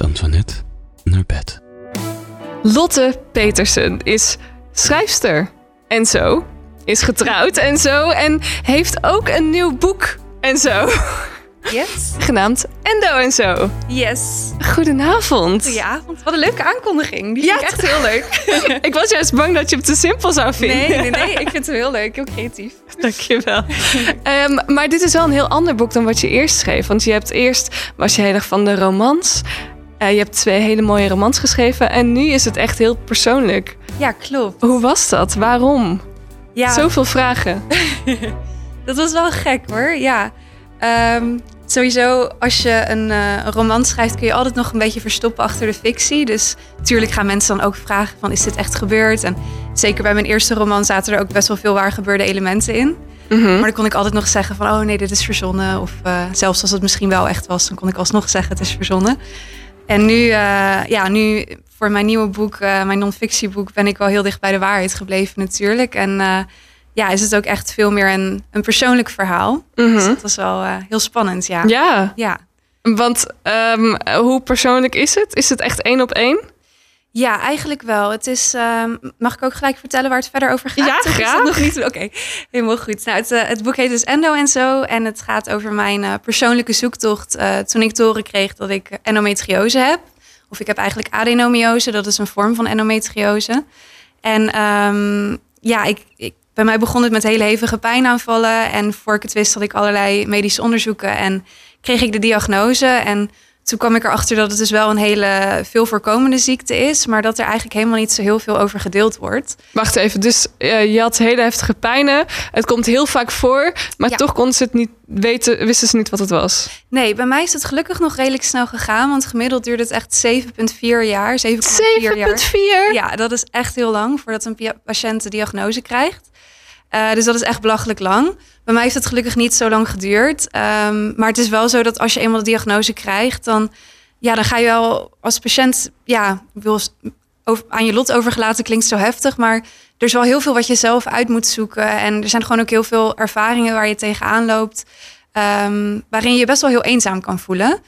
met Antoinette naar bed. Lotte Petersen is schrijfster en zo. Is getrouwd en zo. En heeft ook een nieuw boek en zo. Yes. Genaamd Endo en zo. Yes. Goedenavond. Goedenavond. Wat een leuke aankondiging. Die vind Ja, ik echt heel leuk. Ik was juist bang dat je hem te simpel zou vinden. Nee, nee, nee. Ik vind het heel leuk. Heel creatief. Dankjewel. Ehm maar dit is wel een heel ander boek dan wat je eerst schreef. Want je hebt eerst, was je heel erg van de romans. Eh, je hebt twee hele mooie romans geschreven. En nu is het echt heel persoonlijk. Ja, klopt. Hoe was dat? Waarom? Ja, Zoveel vragen. dat was wel gek hoor. Ja. Ehm, sowieso, als je een, een roman schrijft, kun je altijd nog een beetje verstoppen achter de fictie. Dus natuurlijk gaan mensen dan ook vragen van, is dit echt gebeurd? En zeker bij mijn eerste roman zaten er ook best wel veel waar gebeurde elementen in. Mhm. Maar dan kon ik altijd nog zeggen van, oh nee, dit is verzonnen. Of eh, zelfs als het misschien wel echt was, dan kon ik alsnog zeggen, het is verzonnen. En nu, eh, ja, nu voor mijn nieuwe boek, eh, mijn non-fictieboek, ben ik wel heel dicht bij de waarheid gebleven natuurlijk. En eh, ja, is het ook echt veel meer een, een persoonlijk verhaal. Dus Mhm. dat was wel heel spannend, ja. Ja, Ja. want ehm, hoe persoonlijk is het? Is het echt één op één? Ja, eigenlijk wel. Het is, ehm, mag ik ook gelijk vertellen waar het verder over gaat? Ja, graag. nog niet? Oké, helemaal goed. Nou, het, eh, het boek heet dus Endo en zo. En het gaat over mijn eh, persoonlijke zoektocht eh, toen ik te horen kreeg dat ik endometriose heb. Of ik heb eigenlijk adenomiose, dat is een vorm van endometriose. En ehm, ja, ik, ik, bij mij begon het met hele hevige pijnaanvallen. En voor ik het wist had ik allerlei medische onderzoeken en kreeg ik de diagnose. En toen kwam ik erachter dat het dus wel een hele veel voorkomende ziekte is, maar dat er eigenlijk helemaal niet zo heel veel over gedeeld wordt. Wacht even, dus eh, je had hele heftige pijnen. Het komt heel vaak voor, maar Ja. toch konden ze het niet weten, wisten ze niet wat het was. Nee, bij mij is het gelukkig nog redelijk snel gegaan, want gemiddeld duurde het echt 7,4 jaar. 7,4 jaar. 7,4? Ja, dat is echt heel lang voordat een patiënt de diagnose krijgt. Eh, dus dat is echt belachelijk lang. Bij mij heeft het gelukkig niet zo lang geduurd. Ehm, maar het is wel zo dat als je eenmaal de diagnose krijgt, dan, ja, dan ga je wel als patiënt, ja, wil aan je lot overgelaten klinkt zo heftig, maar er is wel heel veel wat je zelf uit moet zoeken. En er zijn gewoon ook heel veel ervaringen waar je tegenaan loopt, ehm, waarin je je best wel heel eenzaam kan voelen.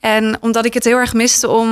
En omdat ik het heel erg miste om,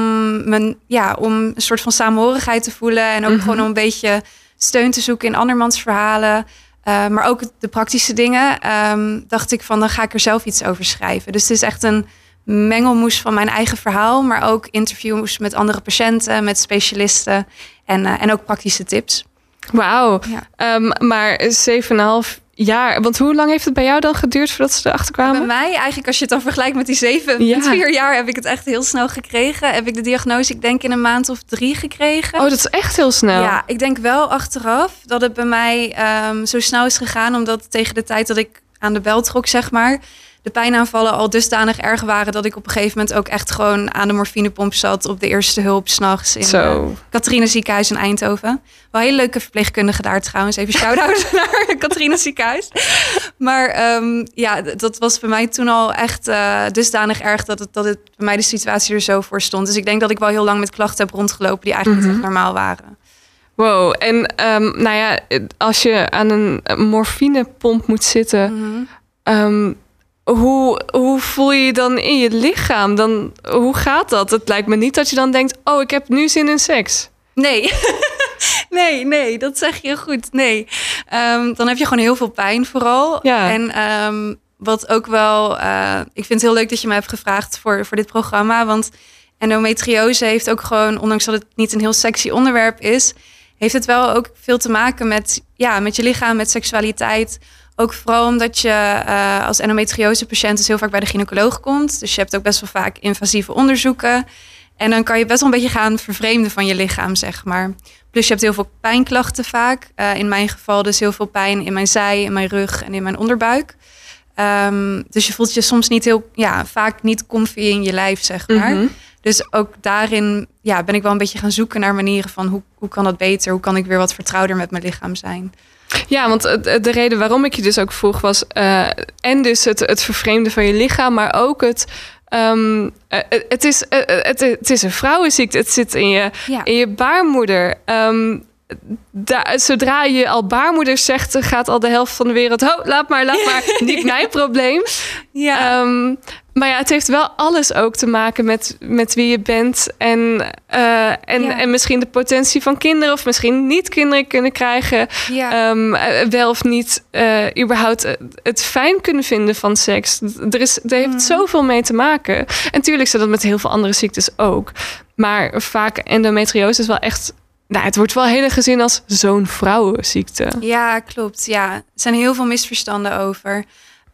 mijn, ja, om een soort van samenhorigheid te voelen. En ook Mhm. gewoon om een beetje steun te zoeken in andermans verhalen. Eh, maar ook de praktische dingen. ehm, dacht ik van, dan ga ik er zelf iets over schrijven. Dus het is echt een mengelmoes van mijn eigen verhaal. Maar ook interviews met andere patiënten, met specialisten. En, eh, en ook praktische tips. Wauw. Ja. Ehm, maar 7,5 jaar. Want hoe lang heeft het bij jou dan geduurd voordat ze erachter kwamen? Bij mij, eigenlijk als je het dan vergelijkt met die zeven, Ja. met vier jaar, heb ik het echt heel snel gekregen. Heb ik de diagnose, ik denk in een maand of drie gekregen. Oh, dat is echt heel snel. Ja, ik denk wel achteraf dat het bij mij ehm, zo snel is gegaan. Omdat tegen de tijd dat ik aan de bel trok, zeg maar, de pijnaanvallen al dusdanig erg waren dat ik op een gegeven moment ook echt gewoon aan de morfinepomp zat op de eerste hulp s'nachts in Zo. uh, Catharina ziekenhuis in Eindhoven. Wel een hele leuke verpleegkundige daar trouwens. Even shout-out naar Catharina ziekenhuis. Maar ehm, ja, dat was bij mij toen al echt eh, dusdanig erg dat het, dat het bij mij de situatie er zo voor stond. Dus ik denk dat ik wel heel lang met klachten heb rondgelopen die eigenlijk niet echt normaal waren. Wow. En ehm, nou ja, als je aan een morfinepomp moet zitten, Mhm. ehm, hoe, hoe voel je je dan in je lichaam? Dan, hoe gaat dat? Het lijkt me niet dat je dan denkt, oh, ik heb nu zin in seks. Nee. nee, nee, dat zeg je goed. Nee. Ehm, dan heb je gewoon heel veel pijn vooral. Ja. En ehm, wat ook wel... eh, ik vind het heel leuk dat je me hebt gevraagd voor, voor dit programma. Want endometriose heeft ook gewoon... ondanks dat het niet een heel sexy onderwerp is... heeft het wel ook veel te maken met, ja, met je lichaam, met seksualiteit... Ook vooral omdat je eh, als endometriose patiënt dus heel vaak bij de gynaecoloog komt. Dus je hebt ook best wel vaak invasieve onderzoeken. En dan kan je best wel een beetje gaan vervreemden van je lichaam, zeg maar. Plus je hebt heel veel pijnklachten vaak. Eh, in mijn geval dus heel veel pijn in mijn zij, in mijn rug en in mijn onderbuik. Ehm, dus je voelt je soms niet heel, ja, vaak niet comfy in je lijf, zeg maar. Mhm. Dus ook daarin ja, ben ik wel een beetje gaan zoeken naar manieren van hoe, hoe kan dat beter? Hoe kan ik weer wat vertrouwder met mijn lichaam zijn? Ja, want de reden waarom ik je dus ook vroeg was... eh, en dus het, het vervreemden van je lichaam, maar ook het... ehm, eh, het, is, eh, het, het is een vrouwenziekte. Het zit in je, Ja. in je baarmoeder. Ehm, daar, zodra je al baarmoeder zegt, gaat al de helft van de wereld. Oh, laat maar, laat maar. Niet mijn probleem. Ja. Ehm, maar ja, het heeft wel alles ook te maken met, met wie je bent. En, eh, en, Ja. en misschien de potentie van kinderen, of misschien niet kinderen kunnen krijgen. ja. Ehm, eh, wel of niet eh, überhaupt het fijn kunnen vinden van seks. Er, is, er heeft Mhm. zoveel mee te maken. En natuurlijk zit dat met heel veel andere ziektes ook. Maar vaak endometriose is wel echt... Nou, het wordt wel heel erg gezien als zo'n vrouwenziekte. Ja, klopt. Ja, er zijn heel veel misverstanden over.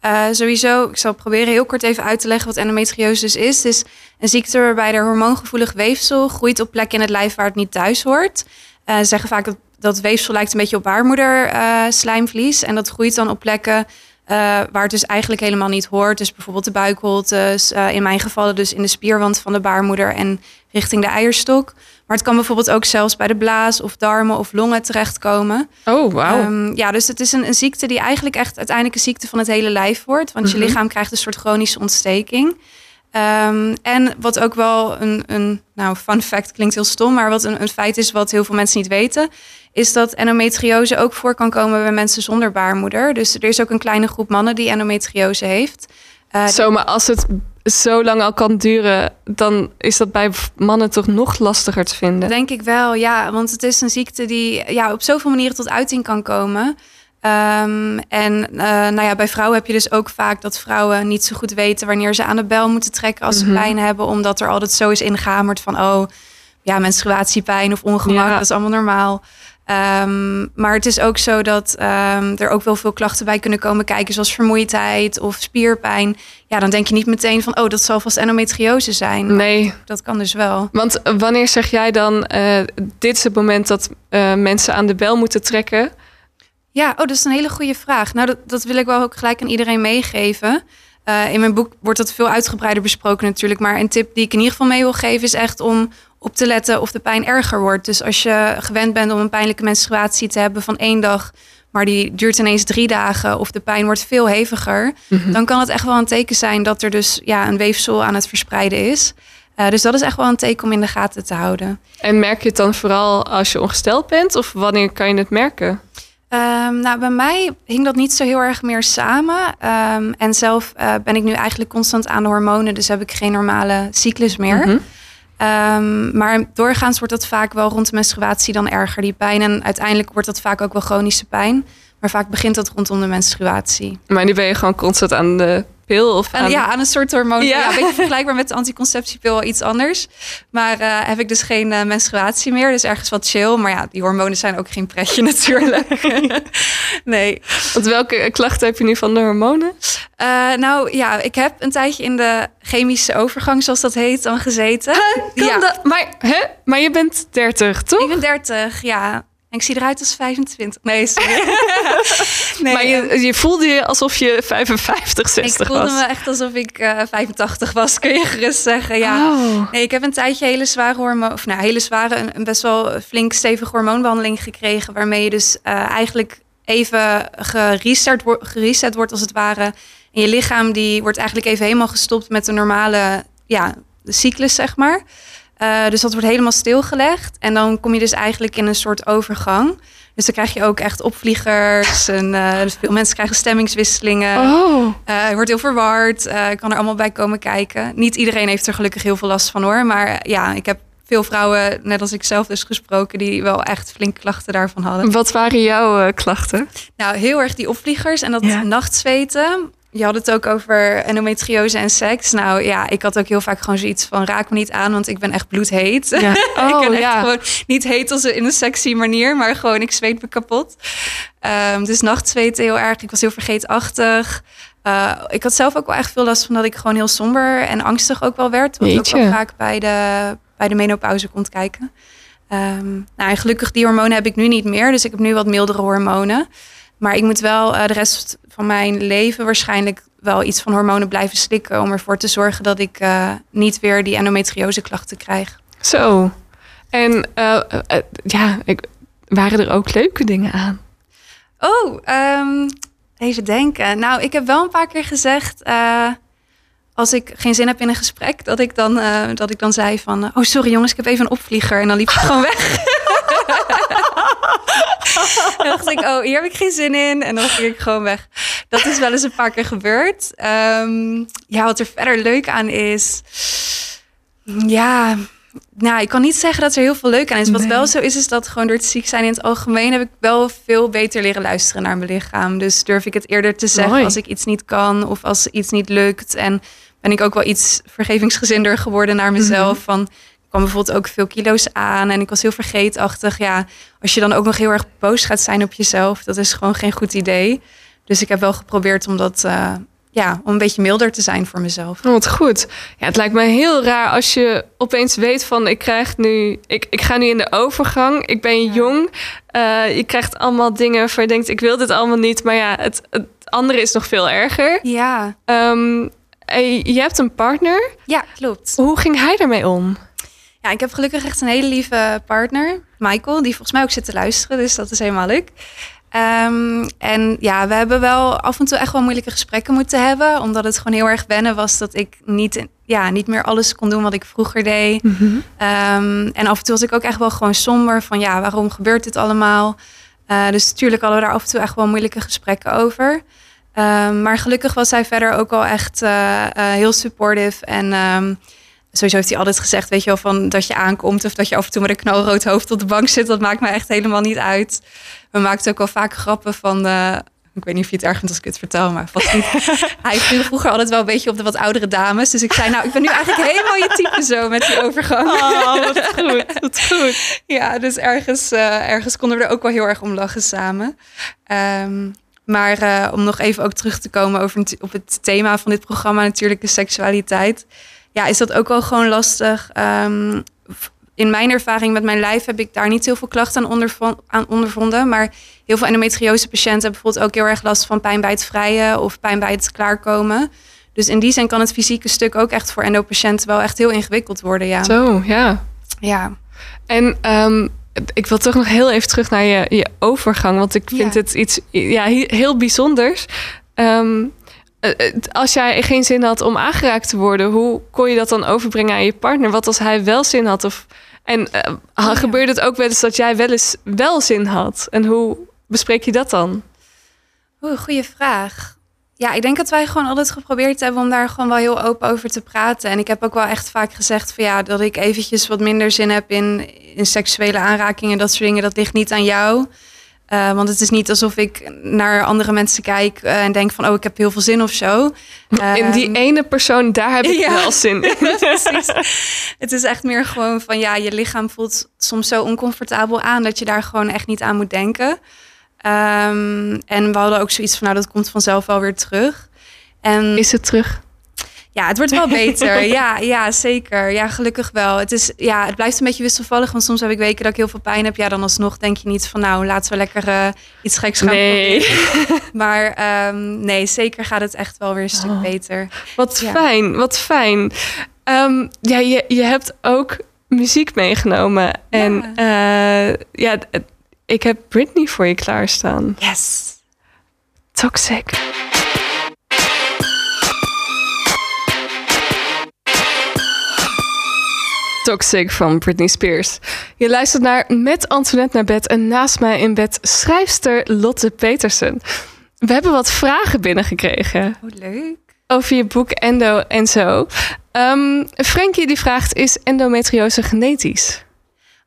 Eh, sowieso, ik zal proberen heel kort even uit te leggen wat endometriose dus is. Het is een ziekte waarbij er hormoongevoelig weefsel groeit op plekken in het lijf waar het niet thuis hoort. Eh, ze zeggen vaak dat dat weefsel lijkt een beetje op baarmoeder eh, slijmvlies. En dat groeit dan op plekken waar het dus eigenlijk helemaal niet hoort. Dus bijvoorbeeld de buikholtes, in mijn geval dus in de spierwand van de baarmoeder en richting de eierstok. Maar het kan bijvoorbeeld ook zelfs bij de blaas of darmen of longen terechtkomen. Oh, wauw. Ehm, ja, dus het is een, een ziekte die eigenlijk echt uiteindelijk een ziekte van het hele lijf wordt. Want Mhm. je lichaam krijgt een soort chronische ontsteking. Ehm, en wat ook wel een, een, nou, fun fact klinkt heel stom, maar wat een, een feit is wat heel veel mensen niet weten, is dat endometriose ook voor kan komen bij mensen zonder baarmoeder. Dus er is ook een kleine groep mannen die endometriose heeft. Eh, Zo, maar als het zo lang al kan duren... dan is dat bij mannen toch nog lastiger te vinden. Denk ik wel, ja. Want het is een ziekte die ja, op zoveel manieren tot uiting kan komen. Ehm, en eh, nou ja, bij vrouwen heb je dus ook vaak dat vrouwen niet zo goed weten wanneer ze aan de bel moeten trekken als Mhm. ze pijn hebben, omdat er altijd zo is ingehamerd van oh, ja, menstruatiepijn of ongemak, Ja. dat is allemaal normaal. Ehm, maar het is ook zo dat ehm, er ook wel veel klachten bij kunnen komen kijken, zoals vermoeidheid of spierpijn. Ja, dan denk je niet meteen van, oh, dat zal vast endometriose zijn. Nee, Dat kan dus wel. want eh, wanneer zeg jij dan... eh, dit is het moment dat eh, mensen aan de bel moeten trekken... Ja, oh, dat is een hele goede vraag. Nou, dat, dat wil ik wel ook gelijk aan iedereen meegeven. Eh, in mijn boek wordt dat veel uitgebreider besproken natuurlijk. Maar een tip die ik in ieder geval mee wil geven is echt om op te letten of de pijn erger wordt. Dus als je gewend bent om een pijnlijke menstruatie te hebben van één dag, maar die duurt ineens drie dagen of de pijn wordt veel heviger, Mhm. dan kan het echt wel een teken zijn dat er dus ja, een weefsel aan het verspreiden is. Eh, dus dat is echt wel een teken om in de gaten te houden. En merk je het dan vooral als je ongesteld bent? Of wanneer kan je het merken? Ehm, nou, bij mij hing dat niet zo heel erg meer samen. Ehm, en zelf eh, ben ik nu eigenlijk constant aan de hormonen, dus heb ik geen normale cyclus meer. Mhm. Ehm, maar doorgaans wordt dat vaak wel rond de menstruatie dan erger, die pijn. En uiteindelijk wordt dat vaak ook wel chronische pijn. Maar vaak begint dat rondom de menstruatie. Maar nu ben je gewoon constant aan de pil? Of En aan... ja, aan een soort hormoon. Ja. Ja. een beetje vergelijkbaar met de anticonceptiepil, wel iets anders. Maar eh, heb ik dus geen eh, menstruatie meer. Dus ergens wat chill. Maar ja, die hormonen zijn ook geen pretje natuurlijk. nee. Want welke klachten heb je nu van de hormonen? Eh, nou ja, ik heb een tijdje in de chemische overgang, zoals dat heet, dan gezeten. Kan ja, dat? Maar, hè? maar je bent 30, toch? ik ben 30, ja. En ik zie eruit als 25. Nee, sorry. nee, maar eh, je, je voelde je alsof je 55, 60 ik voelde was. me echt alsof ik eh 85 was, kun je gerust zeggen. Ja. Oh. Nee, ik heb een tijdje hele zware hormoon, of nou, hele zware, een, een best wel flink stevige hormoonbehandeling gekregen, waarmee je dus eh, eigenlijk even gereset, wo- gereset wordt als het ware. En je lichaam die wordt eigenlijk even helemaal gestopt met de normale ja, de cyclus, zeg maar. Eh, dus dat wordt helemaal stilgelegd. En dan kom je dus eigenlijk in een soort overgang. Dus dan krijg je ook echt opvliegers. En eh, dus veel mensen krijgen stemmingswisselingen. Oh. Eh, wordt heel verward. kan er allemaal bij komen kijken. Niet iedereen heeft er gelukkig heel veel last van hoor. Maar ja, ik heb veel vrouwen, net als ik zelf dus gesproken, die wel echt flinke klachten daarvan hadden. Wat waren jouw klachten? Nou, heel erg die opvliegers en dat Ja. nachtzweten. Je had het ook over endometriose en seks. Nou ja, ik had ook heel vaak gewoon zoiets van raak me niet aan, want ik ben echt bloedheet. Ja. ik Oh, ben echt ja. gewoon niet heet als in een sexy manier, maar gewoon ik zweet me kapot. Ehm, dus nachtzweten heel erg. Ik was heel vergeetachtig. Eh, ik had zelf ook wel echt veel last van dat ik gewoon heel somber en angstig ook wel werd. Wat ook wel vaak bij de, bij de menopauze komt kijken. Ehm, nou, en gelukkig die hormonen heb ik nu niet meer. Dus ik heb nu wat mildere hormonen. Maar ik moet wel eh, de rest van mijn leven waarschijnlijk wel iets van hormonen blijven slikken. Om ervoor te zorgen dat ik eh, niet weer die endometriose klachten krijg. Zo. En eh, ja, ik, waren er ook leuke dingen aan? Oh, ehm, even denken. Nou, ik heb wel een paar keer gezegd. als ik geen zin heb in een gesprek, dat ik dan, dat ik dan zei van... Oh, sorry jongens, ik heb even een opvlieger. En dan liep ik gewoon weg. dan dacht ik, oh, hier heb ik geen zin in. En dan ging ik gewoon weg. Dat is wel eens een paar keer gebeurd. Ehm, ja, wat er verder leuk aan is. Ja, nou, ik kan niet zeggen dat er heel veel leuk aan is. Wat Nee. wel zo is, is dat gewoon door het ziek zijn in het algemeen heb ik wel veel beter leren luisteren naar mijn lichaam. Dus durf ik het eerder te zeggen Mooi. als ik iets niet kan of als iets niet lukt. En ben ik ook wel iets vergevingsgezinder geworden naar mezelf. Mhm. Van kwam bijvoorbeeld ook veel kilo's aan en ik was heel vergeetachtig. Ja, als je dan ook nog heel erg boos gaat zijn op jezelf, dat is gewoon geen goed idee. Dus ik heb wel geprobeerd om dat, eh, ja, om een beetje milder te zijn voor mezelf. Oh, wat goed. Ja, het lijkt me heel raar als je opeens weet van ik krijg nu, ik, ik ga nu in de overgang. Ik ben Ja. jong. Eh, je krijgt allemaal dingen waar je denkt ik wil dit allemaal niet. Maar ja, het, het andere is nog veel erger. Ja, Ehm, je hebt een partner. ja, klopt. Hoe ging hij ermee om? Ja, ik heb gelukkig echt een hele lieve partner, Michael, die volgens mij ook zit te luisteren, dus dat is helemaal leuk. Ehm, en ja, we hebben wel af en toe echt wel moeilijke gesprekken moeten hebben, omdat het gewoon heel erg wennen was dat ik niet, ja, niet meer alles kon doen wat ik vroeger deed. Ehm, en af en toe was ik ook echt wel gewoon somber van ja, waarom gebeurt dit allemaal? Eh, dus natuurlijk hadden we daar af en toe echt wel moeilijke gesprekken over. Ehm, maar gelukkig was hij verder ook al echt eh, eh, heel supportive. En sowieso heeft hij altijd gezegd, weet je wel, van dat je aankomt of dat je af en toe met een knalrood hoofd op de bank zit. Dat maakt mij echt helemaal niet uit. We maakten ook wel vaak grappen van. eh, ik weet niet of je het erg vindt als ik het vertel, maar vast niet. Hij viel vroeger altijd wel een beetje op de wat oudere dames. Dus ik zei, nou, ik ben nu eigenlijk helemaal je type zo met die overgang. Oh, wat goed. Wat goed. Ja, dus ergens, eh, ergens konden we er ook wel heel erg om lachen samen. Ehm, maar eh, om nog even ook terug te komen over, op het thema van dit programma, natuurlijke seksualiteit. Ja, is dat ook wel gewoon lastig. Ehm, in mijn ervaring met mijn lijf heb ik daar niet heel veel klachten aan, aan ondervonden. Maar heel veel endometriose patiënten hebben bijvoorbeeld ook heel erg last van pijn bij het vrijen of pijn bij het klaarkomen. Dus in die zin kan het fysieke stuk ook echt voor endopatiënten wel echt heel ingewikkeld worden. Ja, Zo, ja. ja. En ehm, ik wil toch nog heel even terug naar je, je overgang. Want ik vind Ja. het iets ja, he- heel bijzonders. Het- als jij geen zin had om aangeraakt te worden, hoe kon je dat dan overbrengen aan je partner? Wat als hij wel zin had? Of, en eh, ja. gebeurde het ook wel eens dat jij wel eens wel zin had? En hoe bespreek je dat dan? Oeh, goede vraag. Ja, ik denk dat wij gewoon altijd geprobeerd hebben om daar gewoon wel heel open over te praten. En ik heb ook wel echt vaak gezegd van ja, dat ik eventjes wat minder zin heb in, in seksuele aanrakingen, dat soort dingen. Dat ligt niet aan jou. Eh, want het is niet alsof ik naar andere mensen kijk eh, en denk van oh, ik heb heel veel zin of zo. in die Ehm, ene persoon, daar heb ik ja. wel zin in. Het is echt meer gewoon van ja, je lichaam voelt soms zo oncomfortabel aan dat je daar gewoon echt niet aan moet denken. Ehm, en we hadden ook zoiets van nou, dat komt vanzelf wel weer terug. En Is het terug? Ja, het wordt wel beter. ja, ja, zeker. Ja, gelukkig wel. Het, is, ja, het blijft een beetje wisselvallig, want soms heb ik weken dat ik heel veel pijn heb. Ja, dan alsnog denk je niet van nou, laten we lekker eh, iets geks gaan Nee. Maar ehm, nee, zeker gaat het echt wel weer een stuk Oh. beter. Wat Ja. fijn, wat fijn. Ehm, ja, je, je hebt ook muziek meegenomen. En ja, ja d- ik heb Britney voor je klaarstaan. Yes. Toxic. Toxic van Britney Spears. Je luistert naar Met Antoinette naar bed en naast mij in bed schrijfster Lotte Petersen. We hebben wat vragen binnengekregen Oh, leuk. over je boek Endo en zo. Ehm Frankie die vraagt, is endometriose genetisch?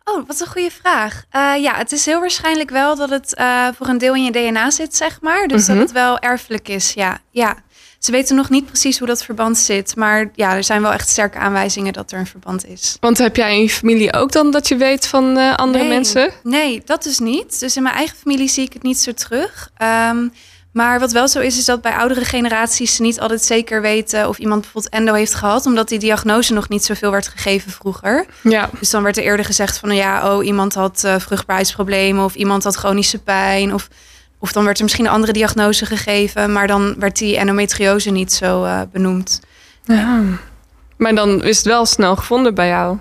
Oh, wat een goede vraag. Eh, ja, het is heel waarschijnlijk wel dat het eh, voor een deel in je DNA zit, zeg maar. Dus Mhm. dat het wel erfelijk is, ja. ja. Ze weten nog niet precies hoe dat verband zit. Maar ja, er zijn wel echt sterke aanwijzingen dat er een verband is. Want heb jij in je familie ook dan dat je weet van eh, andere Nee. mensen? Nee, dat dus niet. Dus in mijn eigen familie zie ik het niet zo terug. Ehm, maar wat wel zo is, is dat bij oudere generaties ze niet altijd zeker weten of iemand bijvoorbeeld endo heeft gehad, omdat die diagnose nog niet zoveel werd gegeven vroeger. Ja. Dus dan werd er eerder gezegd van ja, oh, iemand had eh, vruchtbaarheidsproblemen of iemand had chronische pijn. Of, of dan werd er misschien een andere diagnose gegeven, maar dan werd die endometriose niet zo eh, benoemd. ja. Maar dan is het wel snel gevonden bij jou.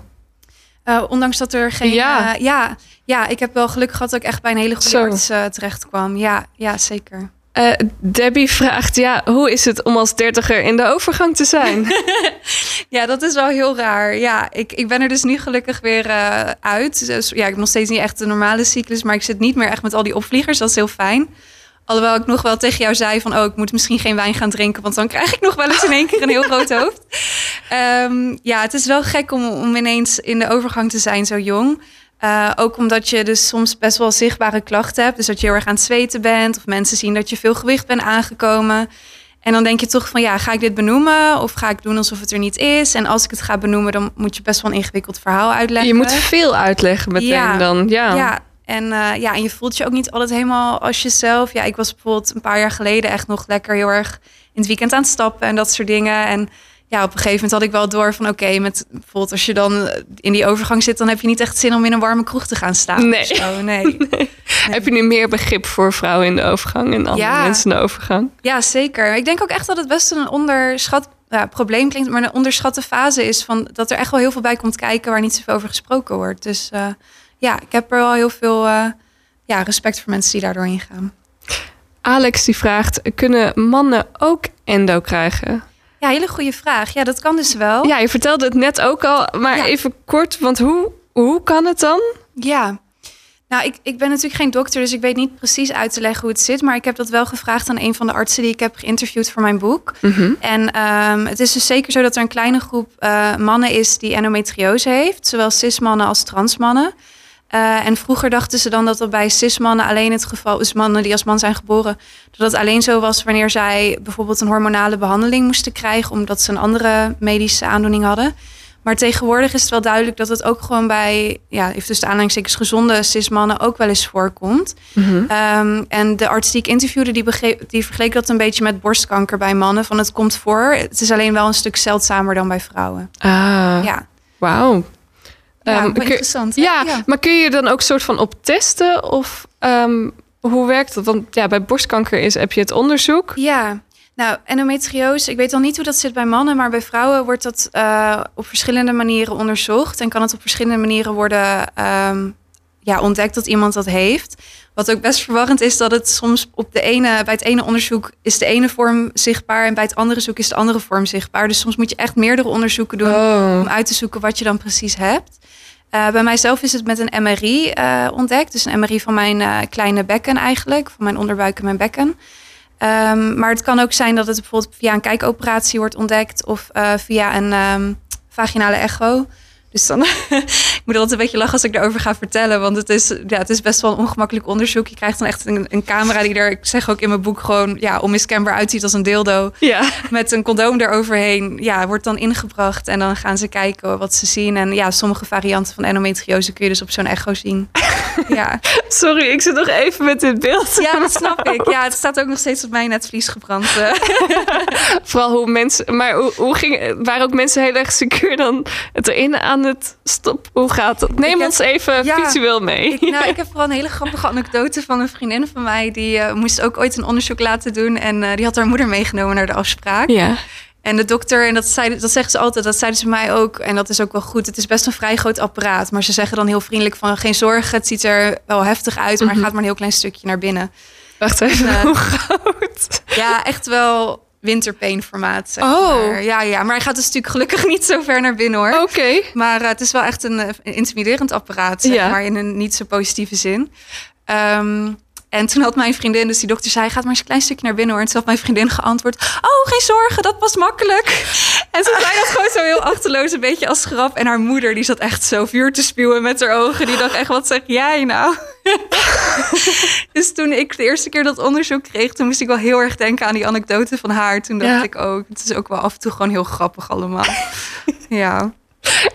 Eh, ondanks dat er geen. Ja. Ja. ja, ja, ik heb wel geluk gehad dat ik echt bij een hele goede Zo. arts eh, terecht kwam. Ja, ja, zeker. Eh, Debbie vraagt, ja, hoe is het om als dertiger in de overgang te zijn? Ja, dat is wel heel raar. Ja, ik, ik ben er dus nu gelukkig weer eh, uit. Dus ja, ik heb nog steeds niet echt de normale cyclus, maar ik zit niet meer echt met al die opvliegers. Dat is heel fijn. Alhoewel ik nog wel tegen jou zei van, oh, ik moet misschien geen wijn gaan drinken, want dan krijg ik nog wel eens in één keer een heel groot hoofd. Ehm, ja, het is wel gek om, om ineens in de overgang te zijn zo jong. Uh, ook omdat je dus soms best wel zichtbare klachten hebt. Dus dat je heel erg aan het zweten bent. Of mensen zien dat je veel gewicht bent aangekomen. En dan denk je toch van ja, ga ik dit benoemen? Of ga ik doen alsof het er niet is? En als ik het ga benoemen, dan moet je best wel een ingewikkeld verhaal uitleggen. Je moet veel uitleggen meteen Ja. dan. Ja. Ja, en, eh, ja, en je voelt je ook niet altijd helemaal als jezelf. Ja, ik was bijvoorbeeld een paar jaar geleden echt nog lekker heel erg in het weekend aan het stappen en dat soort dingen. En ja, op een gegeven moment had ik wel door van oké, met bijvoorbeeld als je dan in die overgang zit, dan heb je niet echt zin om in een warme kroeg te gaan staan. Nee. zo. nee. Heb je nu meer begrip voor vrouwen in de overgang en andere Ja. mensen in de overgang? Ja, zeker. Ik denk ook echt dat het best een onderschat ja, probleem klinkt, maar een onderschatte fase is van dat er echt wel heel veel bij komt kijken waar niet zoveel over gesproken wordt. Dus eh, ja, ik heb er wel heel veel eh, ja, respect voor mensen die daardoor ingaan. Alex die vraagt, kunnen mannen ook endo krijgen? Ja, hele goede vraag. Ja, dat kan dus wel. Ja, je vertelde het net ook al, maar Ja. even kort, want hoe, hoe kan het dan? Ja. Nou, ik, ik ben natuurlijk geen dokter, dus ik weet niet precies uit te leggen hoe het zit. Maar ik heb dat wel gevraagd aan een van de artsen die ik heb geïnterviewd voor mijn boek. En ehm, het is dus zeker zo dat er een kleine groep eh, mannen is die endometriose heeft. Zowel cis-mannen als transmannen. Eh, en vroeger dachten ze dan dat dat bij cis-mannen alleen het geval is, mannen die als man zijn geboren, dat het alleen zo was wanneer zij bijvoorbeeld een hormonale behandeling moesten krijgen, omdat ze een andere medische aandoening hadden. Maar tegenwoordig is het wel duidelijk dat het ook gewoon bij, ja, even tussen de aanhalingstekens, gezonde cis-mannen ook wel eens voorkomt. Ehm, en de arts die ik interviewde, die, begreep, die vergeleek dat een beetje met borstkanker bij mannen. Van het komt voor, het is alleen wel een stuk zeldzamer dan bij vrouwen. Ah, Ja, wauw. Ja Ehm, kun- interessant. Ja, maar kun je er dan ook soort van op testen? Of ehm, hoe werkt dat? Want ja, bij borstkanker is, heb je het onderzoek. Ja, nou, endometriose, ik weet al niet hoe dat zit bij mannen, maar bij vrouwen wordt dat eh, op verschillende manieren onderzocht en kan het op verschillende manieren worden ehm, ja, ontdekt dat iemand dat heeft. Wat ook best verwarrend is dat het soms op de ene, bij het ene onderzoek is de ene vorm zichtbaar en bij het andere zoek is de andere vorm zichtbaar. Dus soms moet je echt meerdere onderzoeken doen Oh. om uit te zoeken wat je dan precies hebt. Eh, bij mijzelf is het met een MRI eh, ontdekt. Dus een MRI van mijn eh, kleine bekken eigenlijk. Van mijn onderbuik en mijn bekken. Ehm, maar het kan ook zijn dat het bijvoorbeeld via een kijkoperatie wordt ontdekt. Of via een ehm, vaginale echo. Dus dan, moet altijd een beetje lachen als ik erover ga vertellen. Want het is, ja, het is best wel een ongemakkelijk onderzoek. Je krijgt dan echt een, een camera die er, ik zeg ook in mijn boek, gewoon ja, onmiskenbaar uitziet als een dildo Ja. met een condoom eroverheen, ja, wordt dan ingebracht. En dan gaan ze kijken wat ze zien. En ja, sommige varianten van endometriose kun je dus op zo'n echo zien. Ja. Sorry, ik zit nog even met dit beeld. ja, dat snap ik. Ja, het staat ook nog steeds op mijn netvlies gebrand. eh. Vooral hoe mensen. Maar hoe, hoe ging, waren ook mensen heel erg secuur dan het erin aan het stop? Hoe gaat dat? Neem Ik heb- ons even ja, visueel mee. Ik, nou, ik heb vooral een hele grappige anekdote van een vriendin van mij. Die eh, moest ook ooit een onderzoek laten doen. En eh, die had haar moeder meegenomen naar de afspraak. ja. En de dokter, en dat, zei, dat zegt ze altijd, dat zeiden ze mij ook. En dat is ook wel goed. Het is best een vrij groot apparaat. Maar ze zeggen dan heel vriendelijk van geen zorgen. Het ziet er wel heftig uit, maar het gaat maar een heel klein stukje naar binnen. Wacht even, Ja. hoe groot? Ja, echt wel winterpeenformaat. Zeg Oh. maar. Ja, ja, maar hij gaat dus natuurlijk gelukkig niet zo ver naar binnen hoor. Oké. Maar eh, het is wel echt een, eh, een intimiderend apparaat, zeg Ja. maar in een niet zo positieve zin. Ehm, en toen had mijn vriendin, dus die dokter zei, gaat maar eens een klein stukje naar binnen hoor. En toen had mijn vriendin geantwoord, oh geen zorgen, dat was makkelijk. En ze zei dat gewoon zo heel achterloos, een beetje als grap. En haar moeder, die zat echt zo vuur te spuwen met haar ogen. Die dacht echt, wat zeg jij nou? dus toen ik de eerste keer dat onderzoek kreeg, toen moest ik wel heel erg denken aan die anekdote van haar. Toen dacht Ja. ik ook, het is ook wel af en toe gewoon heel grappig allemaal. ja.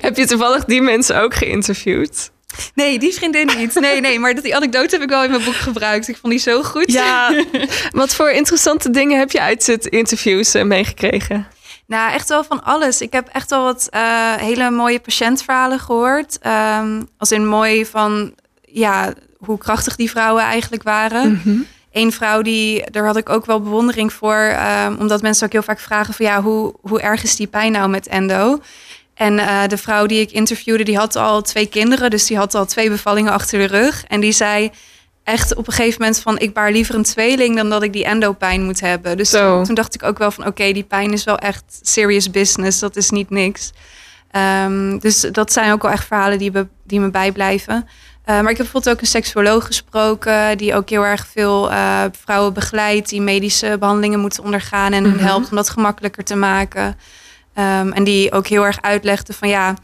Heb je toevallig die mensen ook geïnterviewd? Nee, die vriendin niet. Nee, nee, maar dat die anekdote heb ik wel in mijn boek gebruikt. Ik vond die zo goed. Ja. Wat voor interessante dingen heb je uit het interviews eh, meegekregen? Nou, echt wel van alles. Ik heb echt wel wat eh, hele mooie patiëntverhalen gehoord. Ehm, als in mooi van ja, hoe krachtig die vrouwen eigenlijk waren. Eén vrouw, die, daar had ik ook wel bewondering voor. ehm, omdat mensen ook heel vaak vragen van ja, hoe, hoe erg is die pijn nou met endo? En eh, de vrouw die ik interviewde, die had al twee kinderen. Dus die had al twee bevallingen achter de rug. En die zei, echt op een gegeven moment van ik baar liever een tweeling dan dat ik die endopijn moet hebben. Dus toen, toen dacht ik ook wel van oké, die pijn is wel echt serious business. Dat is niet niks. Ehm, dus dat zijn ook wel echt verhalen die, me- die me bijblijven. Eh, maar ik heb bijvoorbeeld ook een seksuoloog gesproken, die ook heel erg veel eh, vrouwen begeleidt, die medische behandelingen moeten ondergaan en Mhm. helpt om dat gemakkelijker te maken. Ehm, en die ook heel erg uitlegde van ja,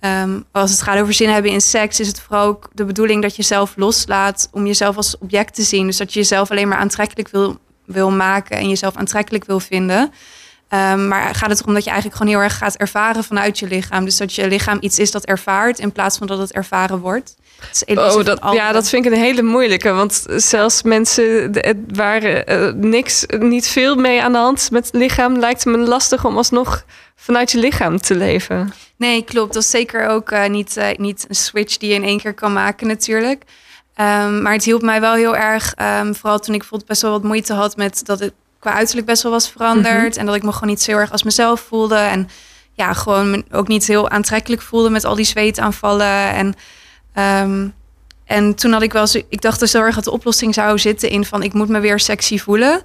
ehm, als het gaat over zin hebben in seks, is het vooral ook de bedoeling dat je zelf loslaat om jezelf als object te zien. Dus dat je jezelf alleen maar aantrekkelijk wil, wil maken en jezelf aantrekkelijk wil vinden. Ehm, maar gaat het erom dat je eigenlijk gewoon heel erg gaat ervaren vanuit je lichaam. Dus dat je lichaam iets is dat ervaart in plaats van dat het ervaren wordt. Oh, dat, ja, dat vind ik een hele moeilijke. Want zelfs mensen waar eh, niks, niet veel mee aan de hand met het lichaam, lijkt het me lastig om alsnog vanuit je lichaam te leven. Nee, klopt. Dat is zeker ook eh, niet, eh, niet een switch die je in één keer kan maken natuurlijk. Ehm, maar het hielp mij wel heel erg, ehm, vooral toen ik bijvoorbeeld best wel wat moeite had met dat het qua uiterlijk best wel was veranderd. En dat ik me gewoon niet zo heel erg als mezelf voelde. En ja, gewoon ook niet heel aantrekkelijk voelde met al die zweetaanvallen. En, ehm, en toen had ik wel zo, ik dacht dus heel erg dat de oplossing zou zitten in van ik moet me weer sexy voelen.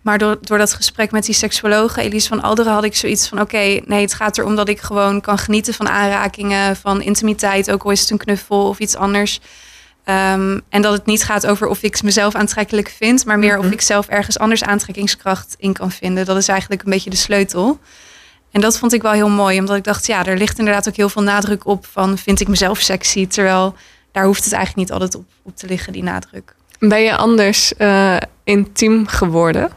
Maar door, door dat gesprek met die seksuologe, Elise van Alderen, had ik zoiets van: oké, nee, het gaat erom dat ik gewoon kan genieten van aanrakingen, van intimiteit, ook al is het een knuffel of iets anders. Ehm, en dat het niet gaat over of ik mezelf aantrekkelijk vind, maar meer Mhm. of ik zelf ergens anders aantrekkingskracht in kan vinden. Dat is eigenlijk een beetje de sleutel. En dat vond ik wel heel mooi, omdat ik dacht, ja, er ligt inderdaad ook heel veel nadruk op van vind ik mezelf sexy, terwijl daar hoeft het eigenlijk niet altijd op, op te liggen, die nadruk. Ben je anders eh, intiem geworden?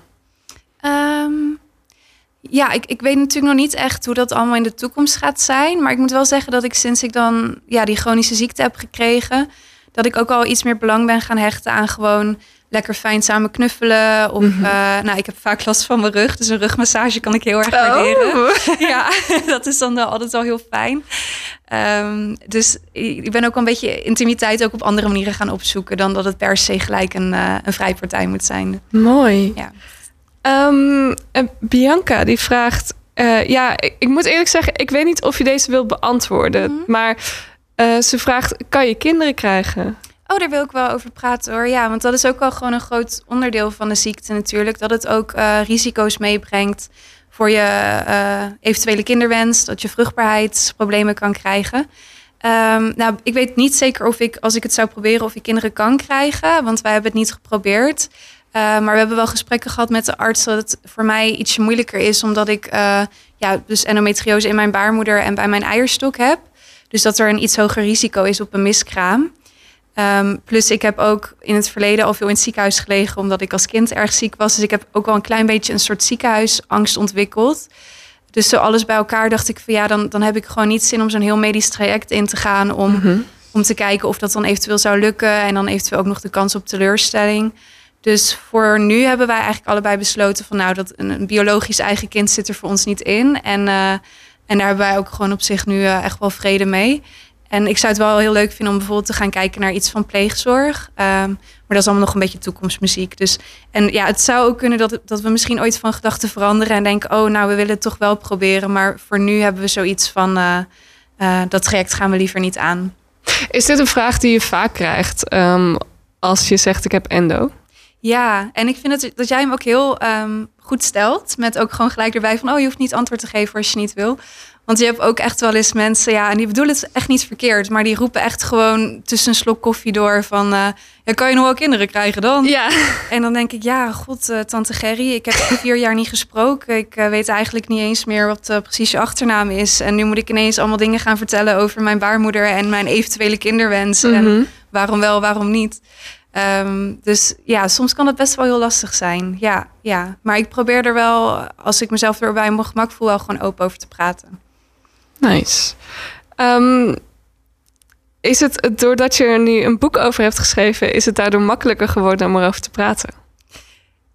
Ehm, ja, ik, ik weet natuurlijk nog niet echt hoe dat allemaal in de toekomst gaat zijn. Maar ik moet wel zeggen dat ik sinds ik dan ja, die chronische ziekte heb gekregen, dat ik ook al iets meer belang ben gaan hechten aan gewoon lekker fijn samen knuffelen. Of Mhm. eh, nou, ik heb vaak last van mijn rug, dus een rugmassage kan ik heel erg Oh. waarderen. Ja, dat is dan altijd wel heel fijn. Ehm, dus ik ben ook een beetje intimiteit ook op andere manieren gaan opzoeken dan dat het per se gelijk een, eh een vrijpartij moet zijn. Mooi. Ja. Ehm, Bianca die vraagt, eh, ja, ik, ik moet eerlijk zeggen, ik weet niet of je deze wilt beantwoorden, Mhm. maar ze vraagt, kan je kinderen krijgen? Oh, daar wil ik wel over praten hoor. Ja, want dat is ook wel gewoon een groot onderdeel van de ziekte natuurlijk. Dat het ook eh, risico's meebrengt voor je eh, eventuele kinderwens. Dat je vruchtbaarheidsproblemen kan krijgen. Ehm, nou, ik weet niet zeker of ik, als ik het zou proberen, of ik kinderen kan krijgen. Want wij hebben het niet geprobeerd. Eh, maar we hebben wel gesprekken gehad met de arts dat het voor mij ietsje moeilijker is. Omdat ik ja, dus endometriose in mijn baarmoeder en bij mijn eierstok heb. Dus dat er een iets hoger risico is op een miskraam. Ehm, plus ik heb ook in het verleden al veel in het ziekenhuis gelegen, omdat ik als kind erg ziek was. Dus ik heb ook wel een klein beetje een soort ziekenhuisangst ontwikkeld. Dus zo alles bij elkaar dacht ik van ja, dan, dan heb ik gewoon niet zin om zo'n heel medisch traject in te gaan. Om, Mhm. om te kijken of dat dan eventueel zou lukken. En dan eventueel ook nog de kans op teleurstelling. Dus voor nu hebben wij eigenlijk allebei besloten van nou, dat een, een biologisch eigen kind zit er voor ons niet in. En, eh, en daar hebben wij ook gewoon op zich nu eh, echt wel vrede mee. En ik zou het wel heel leuk vinden om bijvoorbeeld te gaan kijken naar iets van pleegzorg. Ehm, maar dat is allemaal nog een beetje toekomstmuziek. Dus, en ja, het zou ook kunnen dat, dat we misschien ooit van gedachten veranderen en denken: oh, nou, we willen het toch wel proberen. Maar voor nu hebben we zoiets van: eh, eh, dat traject gaan we liever niet aan. Is dit een vraag die je vaak krijgt ehm, als je zegt ik heb endo? Ja, en ik vind het, dat jij hem ook heel ehm, goed stelt. Met ook gewoon gelijk erbij van: oh, je hoeft niet antwoord te geven als je niet wil. Want je hebt ook echt wel eens mensen, ja, en die bedoelen het echt niet verkeerd, maar die roepen echt gewoon tussen een slok koffie door van, eh, ja, kan je nog wel kinderen krijgen dan? Ja. En dan denk ik, ja, god, eh, tante Gerry, ik heb vier jaar niet gesproken. Ik eh, weet eigenlijk niet eens meer wat precies je achternaam is. En nu moet ik ineens allemaal dingen gaan vertellen over mijn baarmoeder en mijn eventuele kinderwens. En Mhm. waarom wel, waarom niet. Ehm, dus ja, soms kan het best wel heel lastig zijn. Ja, ja. Maar ik probeer er wel, als ik mezelf er bij mijn gemak voel, wel gewoon open over te praten. Nice. Ehm, is het doordat je er nu een boek over hebt geschreven, is het daardoor makkelijker geworden om erover te praten?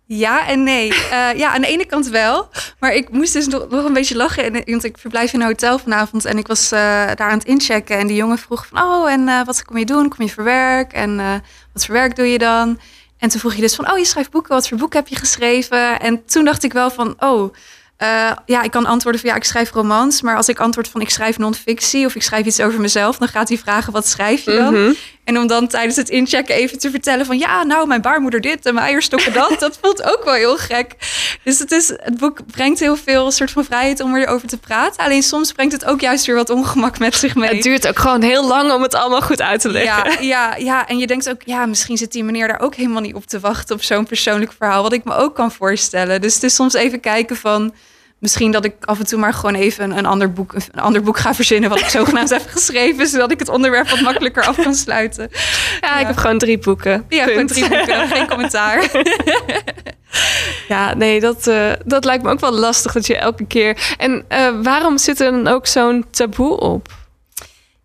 Ja en nee. Eh, ja, aan de ene kant wel. Maar ik moest dus nog, nog een beetje lachen. En, want ik verblijf in een hotel vanavond. En ik was eh, daar aan het inchecken. En die jongen vroeg van... Oh, en eh, wat kom je doen? Kom je voor werk? En wat voor werk doe je dan? En toen vroeg je dus van... Oh, je schrijft boeken. Wat voor boek heb je geschreven? En toen dacht ik wel van... Oh, eh, ja, ik kan antwoorden van... Ja, ik schrijf romans. Maar als ik antwoord van... Ik schrijf non-fictie of ik schrijf iets over mezelf... Dan gaat hij vragen, wat schrijf je dan? Mhm. En om dan tijdens het inchecken even te vertellen van... ja, nou, mijn baarmoeder dit en mijn eierstokken dat. dat voelt ook wel heel gek. Dus het, is, het boek brengt heel veel soort van vrijheid om erover te praten. Alleen soms brengt het ook juist weer wat ongemak met zich mee. Het duurt ook gewoon heel lang om het allemaal goed uit te leggen. Ja, ja, ja, en je denkt ook, ja, misschien zit die meneer daar ook helemaal niet op te wachten... op zo'n persoonlijk verhaal, wat ik me ook kan voorstellen. Dus het is soms even kijken van misschien dat ik af en toe maar gewoon even een ander boek, een ander boek ga verzinnen. wat ik zogenaamd heb geschreven. zodat ik het onderwerp wat makkelijker af kan sluiten. Ja, ik heb gewoon drie boeken. Ja, Punt. gewoon drie boeken. Geen commentaar. Ja, nee, dat, eh, dat lijkt me ook wel lastig dat je elke keer. En eh, waarom zit er dan ook zo'n taboe op?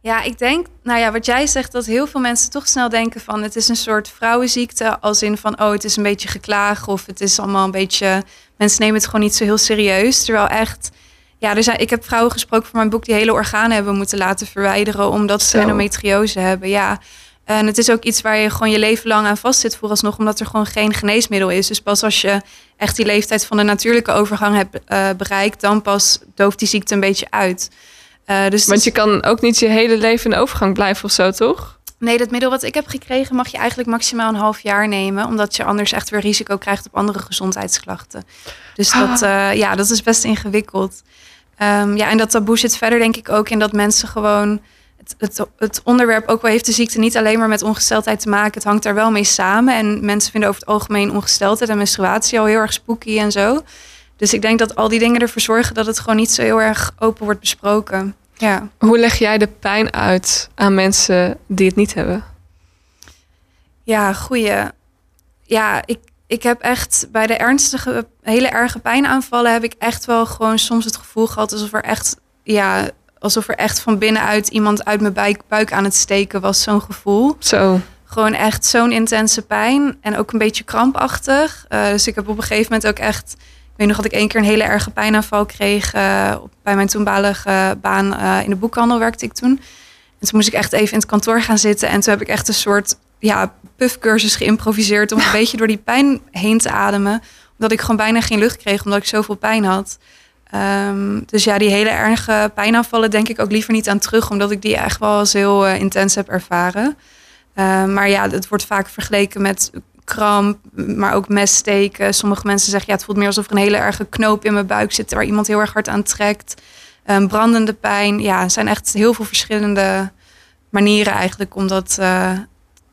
Ja, ik denk, nou ja, wat jij zegt, dat heel veel mensen toch snel denken van het is een soort vrouwenziekte. Als in van, oh, het is een beetje geklaag of het is allemaal een beetje. Mensen nemen het gewoon niet zo heel serieus. Terwijl echt, ja, er zijn, ik heb vrouwen gesproken voor mijn boek die hele organen hebben moeten laten verwijderen omdat ze endometriose hebben. Ja. En het is ook iets waar je gewoon je leven lang aan vastzit vooralsnog, omdat er gewoon geen geneesmiddel is. Dus pas als je echt die leeftijd van de natuurlijke overgang hebt eh, bereikt, dan pas dooft die ziekte een beetje uit. Eh, dus Want je kan ook niet je hele leven in overgang blijven of zo, toch? Nee, dat middel wat ik heb gekregen mag je eigenlijk maximaal een half jaar nemen. Omdat je anders echt weer risico krijgt op andere gezondheidsklachten. Dus dat, eh, ja, dat is best ingewikkeld. Ehm, ja, en dat taboe zit verder denk ik ook in dat mensen gewoon... Het, het, het onderwerp, ook wel heeft de ziekte niet alleen maar met ongesteldheid te maken. Het hangt daar wel mee samen. En mensen vinden over het algemeen ongesteldheid en menstruatie al heel erg spooky en zo. Dus ik denk dat al die dingen ervoor zorgen dat het gewoon niet zo heel erg open wordt besproken. Ja. Hoe leg jij de pijn uit aan mensen die het niet hebben? Ja, goeie. Ja, ik, ik heb echt bij de ernstige, hele erge pijnaanvallen heb ik echt wel gewoon soms het gevoel gehad alsof er echt, ja, alsof er echt van binnenuit iemand uit mijn buik, buik aan het steken was. Zo'n gevoel. Zo. Gewoon echt zo'n intense pijn en ook een beetje krampachtig. Eh, dus ik heb op een gegeven moment ook echt, weet nog dat ik één keer een hele erge pijnaanval kreeg eh, bij mijn toenmalige baan eh, in de boekhandel werkte ik toen. En toen moest ik echt even in het kantoor gaan zitten en toen heb ik echt een soort ja, puffcursus geïmproviseerd om een beetje door die pijn heen te ademen. Omdat ik gewoon bijna geen lucht kreeg omdat ik zoveel pijn had. Ehm, dus ja, die hele erge pijnaanvallen denk ik ook liever niet aan terug, omdat ik die echt wel als heel eh, intens heb ervaren. Ehm, maar ja, het wordt vaak vergeleken met kramp, maar ook messteken. Sommige mensen zeggen ja, het voelt meer alsof er een hele erge knoop in mijn buik zit waar iemand heel erg hard aan trekt. Ehm, brandende pijn. Ja, er zijn echt heel veel verschillende manieren eigenlijk om dat eh,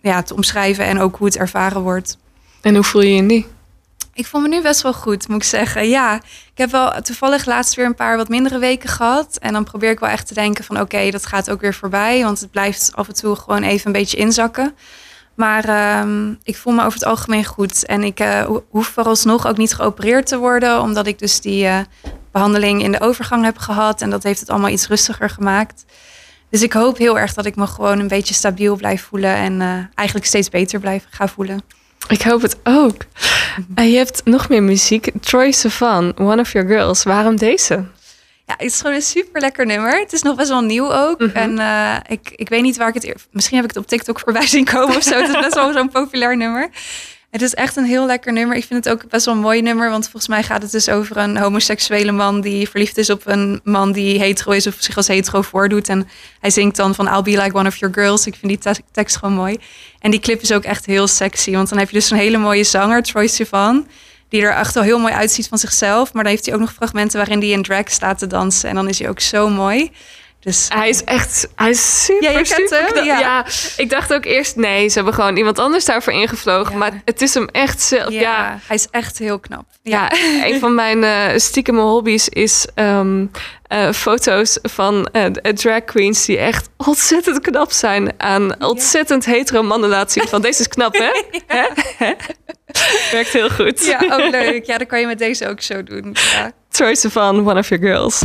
ja, te omschrijven en ook hoe het ervaren wordt. En hoe voel je je in die? Ik voel me nu best wel goed, moet ik zeggen. Ja, ik heb wel toevallig laatst weer een paar wat mindere weken gehad. En dan probeer ik wel echt te denken van oké, dat gaat ook weer voorbij. Want het blijft af en toe gewoon even een beetje inzakken. Maar ehm, ik voel me over het algemeen goed. En ik ho- hoef vooralsnog ook niet geopereerd te worden. Omdat ik dus die eh, behandeling in de overgang heb gehad. En dat heeft het allemaal iets rustiger gemaakt. Dus ik hoop heel erg dat ik me gewoon een beetje stabiel blijf voelen. En eh, eigenlijk steeds beter blijf gaan voelen. Ik hoop het ook. Je hebt nog meer muziek. Troy Sivan, One of Your Girls. Waarom deze? Ja, het is gewoon een super lekker nummer. Het is nog best wel nieuw ook. Mhm. En eh, ik, ik weet niet waar ik het... Misschien heb ik het op TikTok voorbij zien komen of zo. Het is best wel zo'n populair nummer. Het is echt een heel lekker nummer. Ik vind het ook best wel een mooi nummer. Want volgens mij gaat het dus over een homoseksuele man... die verliefd is op een man die hetero is... of zich als hetero voordoet. En hij zingt dan van... I'll be like one of your girls. Ik vind die te- tekst gewoon mooi. En die clip is ook echt heel sexy. Want dan heb je dus een hele mooie zanger, Troy Sivan die er echt wel heel mooi uitziet van zichzelf. Maar dan heeft hij ook nog fragmenten waarin hij in drag staat te dansen. En dan is hij ook zo mooi. Dus Hij is echt, hij is super, Ja, super hem? Ja. Ja. ik dacht ook eerst, nee, ze hebben gewoon iemand anders daarvoor ingevlogen. Ja. Maar het is hem echt zelf. ja, hij is echt heel knap. ja. een van mijn eh stiekeme hobby's is ehm, eh, foto's van eh, drag queens die echt ontzettend knap zijn aan ontzettend hetero mannen laten zien. Van deze is knap, hè? Werkt heel goed. Ja, ook leuk. Ja, dan kan je met deze ook zo doen. Ja. Troy Sivan, One of Your Girls.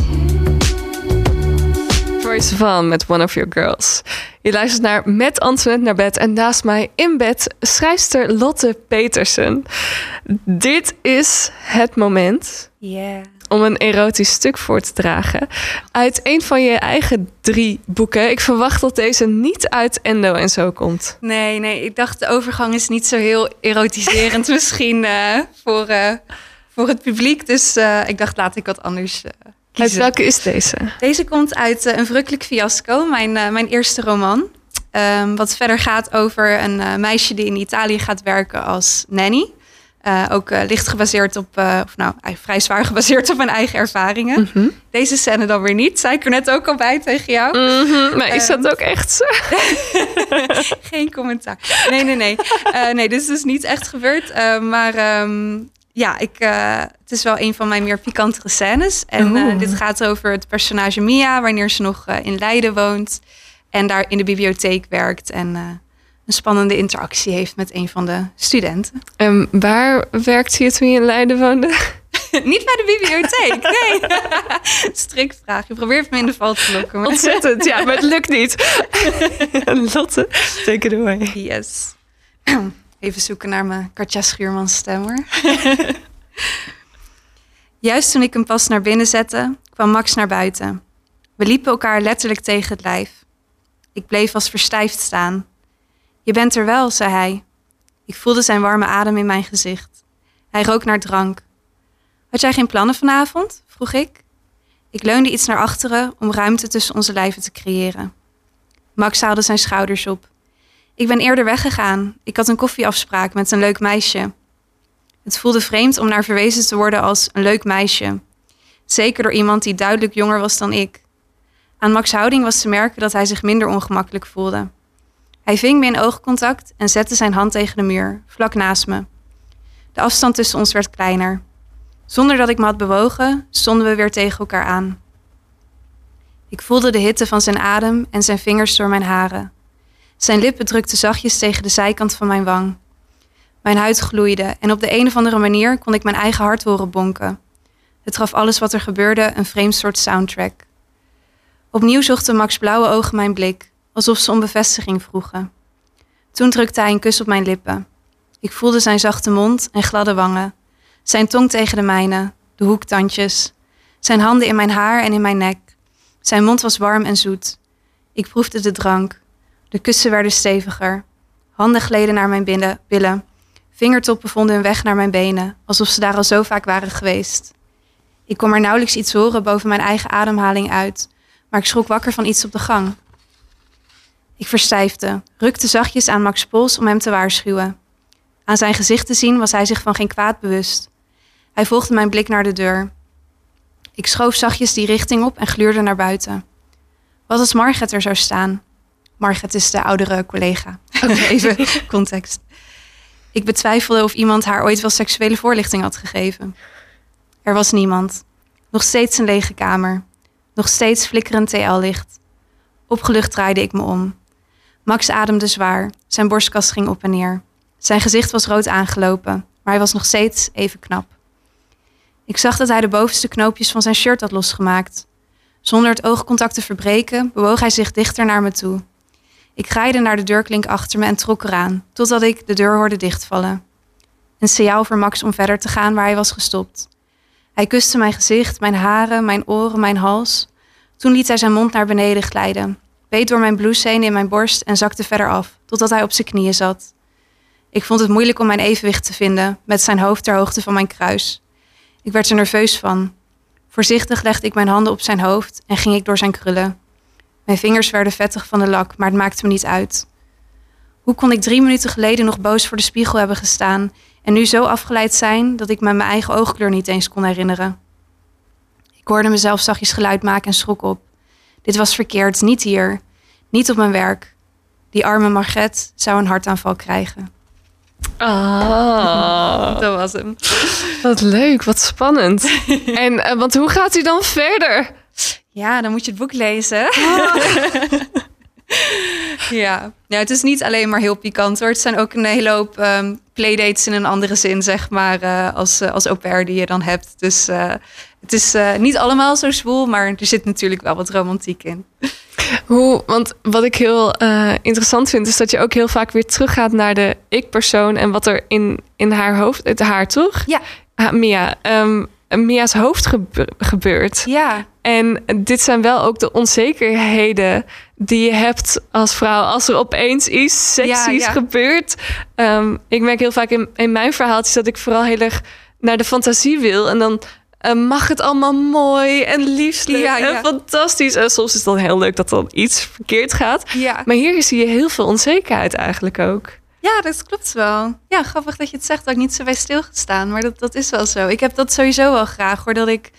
Troy Sivan met One of Your Girls. Je luistert naar Met Antoinette naar bed. En naast mij in bed schrijfster Lotte Petersen. Dit is het moment Yeah. om een erotisch stuk voor te dragen. Uit een van je eigen drie boeken. Ik verwacht dat deze niet uit Endo en zo komt. Nee, nee. Ik dacht de overgang is niet zo heel erotiserend misschien eh, voor, eh, voor het publiek. Dus eh, ik dacht laat ik wat anders eh, Uit kiezen. welke is deze? Deze komt uit eh, Een Verrukkelijk Fiasco, mijn, eh, mijn eerste roman. Ehm, wat verder gaat over een uh, meisje die in Italië gaat werken als nanny. Uh, ook uh, licht gebaseerd op, of nou, vrij zwaar gebaseerd op mijn eigen ervaringen. Mm -hmm. Deze scène dan weer niet. Zei ik er net ook al bij tegen jou. Mm -hmm. Maar is dat ook echt zo? Geen commentaar. Nee, nee, nee. nee, dit is dus niet echt gebeurd. maar um, ja, ik, het is wel een van mijn meer pikantere scènes. En dit gaat over het personage Mia, wanneer ze nog in Leiden woont. En daar in de bibliotheek werkt en een spannende interactie heeft met een van de studenten. En waar werkt je toen je in Leiden woonde? Niet bij de bibliotheek, nee. Strikvraag. Je probeert me in de val te lokken. Maar... Ontzettend, ja, maar het lukt niet. Lotte, take it away. Yes. Even zoeken naar mijn Katja Schuurman stem hoor. Juist toen ik hem pas naar binnen zette, kwam Max naar buiten. We liepen elkaar letterlijk tegen het lijf. Ik bleef als verstijfd staan. Je bent er wel, zei hij. Ik voelde zijn warme adem in mijn gezicht. Hij rook naar drank. Had jij geen plannen vanavond? vroeg ik. Ik leunde iets naar achteren om ruimte tussen onze lijven te creëren. Max haalde zijn schouders op. Ik ben eerder weggegaan. Ik had een koffieafspraak met een leuk meisje. Het voelde vreemd om naar verwezen te worden als een leuk meisje. Zeker door iemand die duidelijk jonger was dan ik. Aan Max' houding was te merken dat hij zich minder ongemakkelijk voelde. Hij ving me in oogcontact en zette zijn hand tegen de muur, vlak naast me. De afstand tussen ons werd kleiner. Zonder dat ik me had bewogen, stonden we weer tegen elkaar aan. Ik voelde de hitte van zijn adem en zijn vingers door mijn haren. Zijn lippen drukten zachtjes tegen de zijkant van mijn wang. Mijn huid gloeide en op de een of andere manier kon ik mijn eigen hart horen bonken. Het gaf alles wat er gebeurde een vreemd soort soundtrack. Opnieuw zochten Max' blauwe ogen mijn blik, alsof ze om bevestiging vroegen. Toen drukte hij een kus op mijn lippen. Ik voelde zijn zachte mond en gladde wangen, zijn tong tegen de mijne, de hoektandjes, zijn handen in mijn haar en in mijn nek. Zijn mond was warm en zoet. Ik proefde de drank. De kussen werden steviger. Handen gleden naar mijn billen, billen. Vingertoppen vonden hun weg naar mijn benen, alsof ze daar al zo vaak waren geweest. Ik kon maar nauwelijks iets horen boven mijn eigen ademhaling uit, maar ik schrok wakker van iets op de gang. Ik verstijfde, rukte zachtjes aan Max' pols om hem te waarschuwen. Aan zijn gezicht te zien was hij zich van geen kwaad bewust. Hij volgde mijn blik naar de deur. Ik schoof zachtjes die richting op en gluurde naar buiten. Wat als Margaret er zou staan? Margaret is de oudere collega. Even context. Ik betwijfelde of iemand haar ooit wel seksuele voorlichting had gegeven. Er was niemand. Nog steeds een lege kamer. Nog steeds flikkerend TL-licht. Opgelucht draaide ik me om. Max ademde zwaar. Zijn borstkas ging op en neer. Zijn gezicht was rood aangelopen, maar hij was nog steeds even knap. Ik zag dat hij de bovenste knoopjes van zijn shirt had losgemaakt. Zonder het oogcontact te verbreken, bewoog hij zich dichter naar me toe. Ik graaide naar de deurklink achter me en trok eraan, totdat ik de deur hoorde dichtvallen. Een signaal voor Max om verder te gaan waar hij was gestopt. Hij kuste mijn gezicht, mijn haren, mijn oren, mijn hals. Toen liet hij zijn mond naar beneden glijden, beet door mijn blouse heen in mijn borst en zakte verder af, totdat hij op zijn knieën zat. Ik vond het moeilijk om mijn evenwicht te vinden, met zijn hoofd ter hoogte van mijn kruis. Ik werd er nerveus van. Voorzichtig legde ik mijn handen op zijn hoofd en ging ik door zijn krullen. Mijn vingers werden vettig van de lak, maar het maakte me niet uit. Hoe kon ik drie minuten geleden nog boos voor de spiegel hebben gestaan en nu zo afgeleid zijn dat ik me mijn eigen oogkleur niet eens kon herinneren. Ik hoorde mezelf zachtjes geluid maken en schrok op. Dit was verkeerd, niet hier, niet op mijn werk. Die arme Margret zou een hartaanval krijgen. Ah, dat was hem. Wat leuk, wat spannend. en uh, want hoe gaat u dan verder? Ja, dan moet je het boek lezen. Ah. ja. ja, het is niet alleen maar heel pikant hoor. Het zijn ook een hele hoop um, playdates in een andere zin, zeg maar, uh, als, uh, als au pair die je dan hebt. Dus uh, het is niet allemaal zo zwoel, maar er zit natuurlijk wel wat romantiek in. Hoe, want wat ik heel interessant vind, is dat je ook heel vaak weer teruggaat naar de ik-persoon en wat er in, in haar hoofd, het haar toch? Ja. Mia, um, Mia's hoofd gebe gebeurt. Ja. En dit zijn wel ook de onzekerheden die je hebt als vrouw als er opeens iets seksies gebeurt. Um, ik merk heel vaak in, in mijn verhaaltjes dat ik vooral heel erg naar de fantasie wil. En dan eh, mag het allemaal mooi en lieflijk Ja, en fantastisch. En soms is het dan heel leuk dat dan iets verkeerd gaat. Maar hier zie je heel veel onzekerheid eigenlijk ook. Ja, dat klopt wel. Ja, grappig dat je het zegt. Dat ik niet zo bij stilgestaan. Maar dat, dat is wel zo. Ik heb dat sowieso wel graag hoor. Dat ik,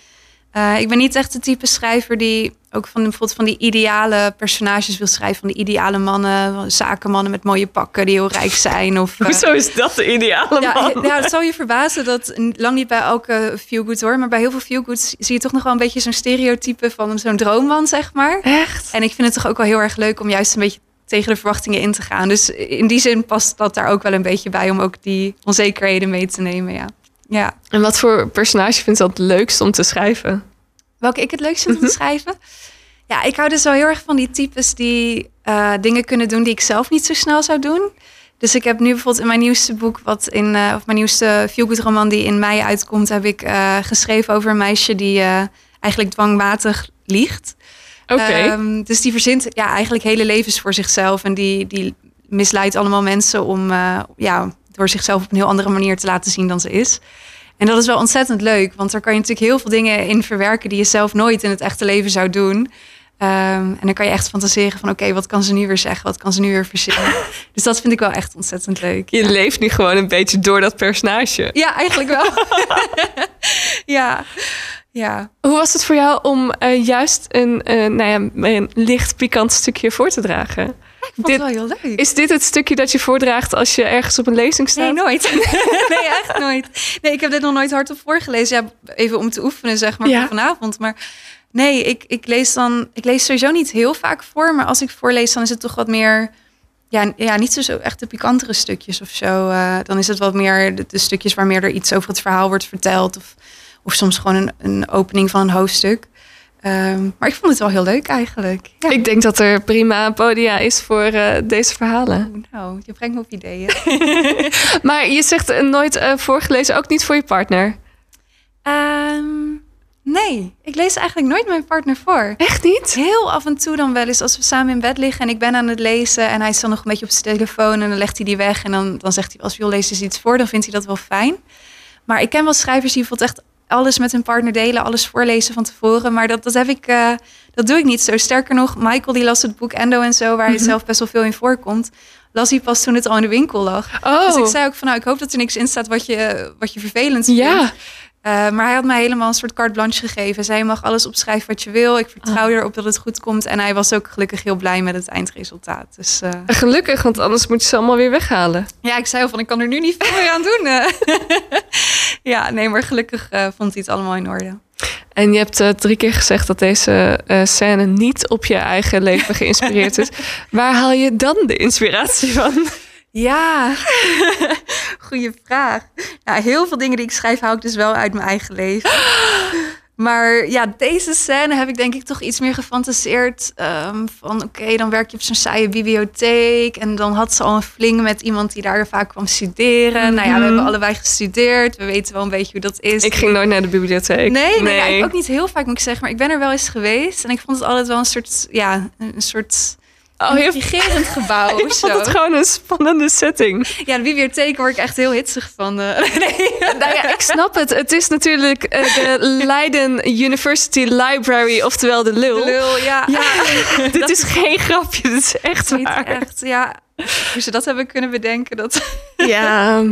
eh, ik ben niet echt de type schrijver die ook van, bijvoorbeeld van die ideale personages wil schrijven. Van die ideale mannen, zakenmannen met mooie pakken die heel rijk zijn. Of, eh, Hoezo is dat de ideale ja, man? ja, het zal je verbazen dat lang niet bij elke feel-good hoor. Maar bij heel veel feel-goods zie je toch nog wel een beetje zo'n stereotype van zo'n droomman, zeg maar. Echt? En ik vind het toch ook wel heel erg leuk om juist een beetje tegen de verwachtingen in te gaan. Dus in die zin past dat daar ook wel een beetje bij om ook die onzekerheden mee te nemen. Ja. Ja. En wat voor personage vindt je dat het leukst om te schrijven? Welke ik het leukst vind om te schrijven? Ja, ik hou dus wel heel erg van die types die eh, dingen kunnen doen die ik zelf niet zo snel zou doen. Dus ik heb nu bijvoorbeeld in mijn nieuwste boek, wat in, eh, of mijn nieuwste feelgood roman die in mei uitkomt, heb ik eh, geschreven over een meisje die eigenlijk dwangmatig liegt. Oké. Ehm, dus die verzint ja, eigenlijk hele levens voor zichzelf. En die, die misleidt allemaal mensen om ja, door zichzelf op een heel andere manier te laten zien dan ze is. En dat is wel ontzettend leuk, want daar kan je natuurlijk heel veel dingen in verwerken die je zelf nooit in het echte leven zou doen. Ehm, en dan kan je echt fantaseren van oké, wat kan ze nu weer zeggen? Wat kan ze nu weer verzinnen? dus dat vind ik wel echt ontzettend leuk. je ja. leeft nu gewoon een beetje door dat personage. Ja, eigenlijk wel. ja, ja. Hoe was het voor jou om eh, juist een, eh, nou ja, een licht pikant stukje voor te dragen? Ik vond Dit- het wel heel leuk. Is dit het stukje dat je voordraagt als je ergens op een lezing staat? Nee, nooit. nee, echt nooit. Nee, ik heb dit nog nooit hardop voorgelezen. Ja, even om te oefenen, zeg maar, voor vanavond. Maar nee, ik, ik lees dan... Ik lees sowieso niet heel vaak voor. Maar als ik voorlees, dan is het toch wat meer... Ja, ja niet zo, zo echt de pikantere stukjes of zo. Eh, dan is het wat meer de, de stukjes waar meer er iets over het verhaal wordt verteld. Of, of soms gewoon een, een opening van een hoofdstuk. Ehm, maar ik vond het wel heel leuk eigenlijk. Ja. Ik denk dat er prima podia is voor eh, deze verhalen. Oh, nou, je brengt me op ideeën. Maar je zegt eh, nooit voorgelezen, ook niet voor je partner. Ehm, nee, ik lees eigenlijk nooit mijn partner voor. Echt niet? Heel af en toe dan wel eens als we samen in bed liggen en ik ben aan het lezen en hij is dan nog een beetje op zijn telefoon en dan legt hij die weg en dan, dan zegt hij als wil lezen eens iets voor, dan vindt hij dat wel fijn. Maar ik ken wel schrijvers die bijvoorbeeld echt alles met hun partner delen, alles voorlezen van tevoren, maar dat, dat heb ik, eh, dat doe ik niet zo. Sterker nog, Michael die las het boek Endo en zo, waar hij zelf best wel veel in voorkomt, las hij pas toen het al in de winkel lag. Oh, Dus ik zei ook van nou, ik hoop dat er niks in staat wat je, wat je vervelend vindt. ja. Eh, maar hij had mij helemaal een soort carte blanche gegeven. Zij mag alles opschrijven wat je wil. Ik vertrouw erop dat het goed komt. En hij was ook gelukkig heel blij met het eindresultaat. Dus eh, Gelukkig, want anders moet je ze allemaal weer weghalen. ja, ik zei al van ik kan er nu niet veel meer aan doen. eh. ja, nee, maar gelukkig vond hij het allemaal in orde. En je hebt drie keer gezegd dat deze scène niet op je eigen leven geïnspireerd is. Waar haal je dan de inspiratie van? Ja, goede vraag. Nou, heel veel dingen die ik schrijf hou ik dus wel uit mijn eigen leven. Maar ja, deze scène heb ik denk ik toch iets meer gefantaseerd. ehm, van oké, dan werk je op zo'n saaie bibliotheek. En dan had ze al een fling met iemand die daar vaak kwam studeren. Nou ja, we Mhm. hebben allebei gestudeerd. We weten wel een beetje hoe dat is. Ik ging nooit naar de bibliotheek. Nee, nee, ja, ook niet heel vaak moet ik zeggen. Maar ik ben er wel eens geweest. En ik vond het altijd wel een soort, ja, een soort Oh, intrigerend gebouw. ik vond het gewoon een spannende setting. Ja, de bibliotheek word ik echt heel hitsig van. eh. nee. Nou ja, ik snap het. Het is natuurlijk eh, de Leiden University Library, oftewel de lul. De lul, ja. Ja, dit is geen grapje. Dit is echt waar. echt, ja. Hoe ze dat hebben kunnen bedenken, dat... Ja.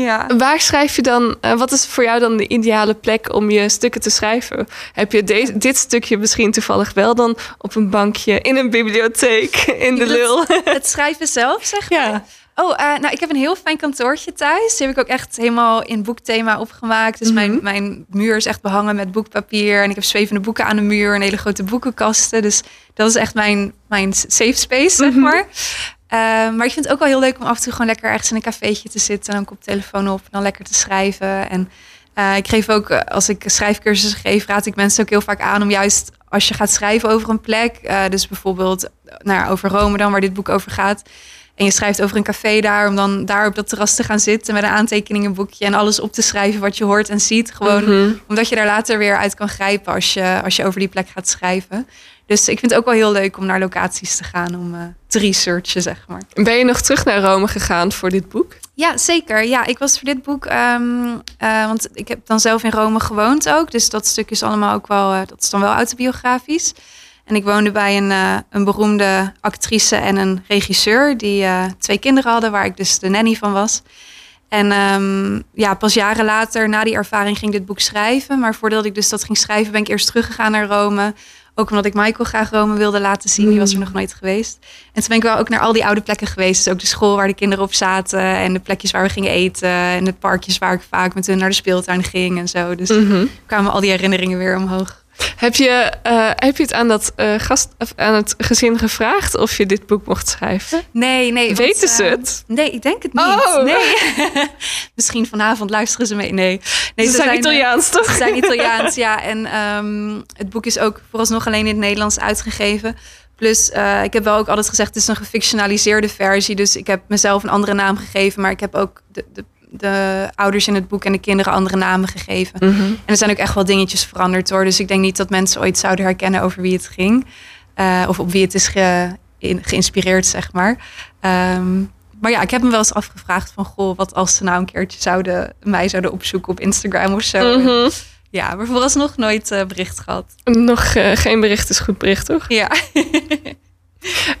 Ja. Waar schrijf je dan, eh, wat is voor jou dan de ideale plek om je stukken te schrijven? Heb je dit stukje misschien toevallig wel dan op een bankje in een bibliotheek in de lul? Het schrijven zelf, zeg maar. Ja. Oh, eh, nou, ik heb een heel fijn kantoortje thuis. Die heb ik ook echt helemaal in boekthema opgemaakt. Dus mijn, Mhm. mijn muur is echt behangen met boekpapier. En ik heb zwevende boeken aan de muur en hele grote boekenkasten. Dus dat is echt mijn, mijn safe space, zeg Mhm. maar. Eh, maar ik vind het ook wel heel leuk om af en toe gewoon lekker ergens in een cafeetje te zitten. En dan koptelefoon op en dan lekker te schrijven. En eh, ik geef ook, eh, als ik schrijfcursussen geef, raad ik mensen ook heel vaak aan om juist als je gaat schrijven over een plek. eh, dus bijvoorbeeld nou, over Rome dan, waar dit boek over gaat. En je schrijft over een café daar, om dan daar op dat terras te gaan zitten met een aantekeningenboekje en alles op te schrijven wat je hoort en ziet. Gewoon Mhm. omdat je daar later weer uit kan grijpen als je, als je over die plek gaat schrijven. Dus ik vind het ook wel heel leuk om naar locaties te gaan om eh, te researchen, zeg maar. Ben je nog terug naar Rome gegaan voor dit boek? Ja, zeker. Ja, ik was voor dit boek, ehm, eh, want ik heb dan zelf in Rome gewoond ook. Dus dat stuk is allemaal ook wel, eh, dat is dan wel autobiografisch. En ik woonde bij een, een beroemde actrice en een regisseur die twee kinderen hadden, waar ik dus de nanny van was. En ehm, ja, pas jaren later, na die ervaring, ging ik dit boek schrijven. Maar voordat ik dus dat ging schrijven, ben ik eerst teruggegaan naar Rome. Ook omdat ik Michael graag Rome wilde laten zien. Die was er Mm. nog nooit geweest. En toen ben ik wel ook naar al die oude plekken geweest. Dus ook de school waar de kinderen op zaten. En de plekjes waar we gingen eten. En de parkjes waar ik vaak met hun naar de speeltuin ging en zo. Dus Mhm. kwamen al die herinneringen weer omhoog. Heb je, eh, heb je het aan dat eh, gast of aan het gezin gevraagd of je dit boek mocht schrijven? Nee, nee. want, Weten ze eh, het? Nee, ik denk het niet. Oh. Nee. Misschien vanavond luisteren ze mee. Nee, nee Ze zijn Italiaans, toch? Ze zijn Italiaans, ja. En ehm, het boek is ook vooralsnog alleen in het Nederlands uitgegeven. Plus, ik heb wel ook altijd gezegd, het is een gefictionaliseerde versie. Dus ik heb mezelf een andere naam gegeven. Maar ik heb ook de, de, de ouders in het boek en de kinderen andere namen gegeven. Mhm. En er zijn ook echt wel dingetjes veranderd hoor. Dus ik denk niet dat mensen ooit zouden herkennen over wie het ging. Eh, of op wie het is ge- in- geïnspireerd, zeg maar. Ehm, maar ja, ik heb me wel eens afgevraagd van... Goh, wat als ze nou een keertje zouden, mij zouden opzoeken op Instagram of zo. Mhm. Ja, maar vooralsnog nooit eh, bericht gehad. Nog eh, geen bericht is goed bericht, toch? Ja.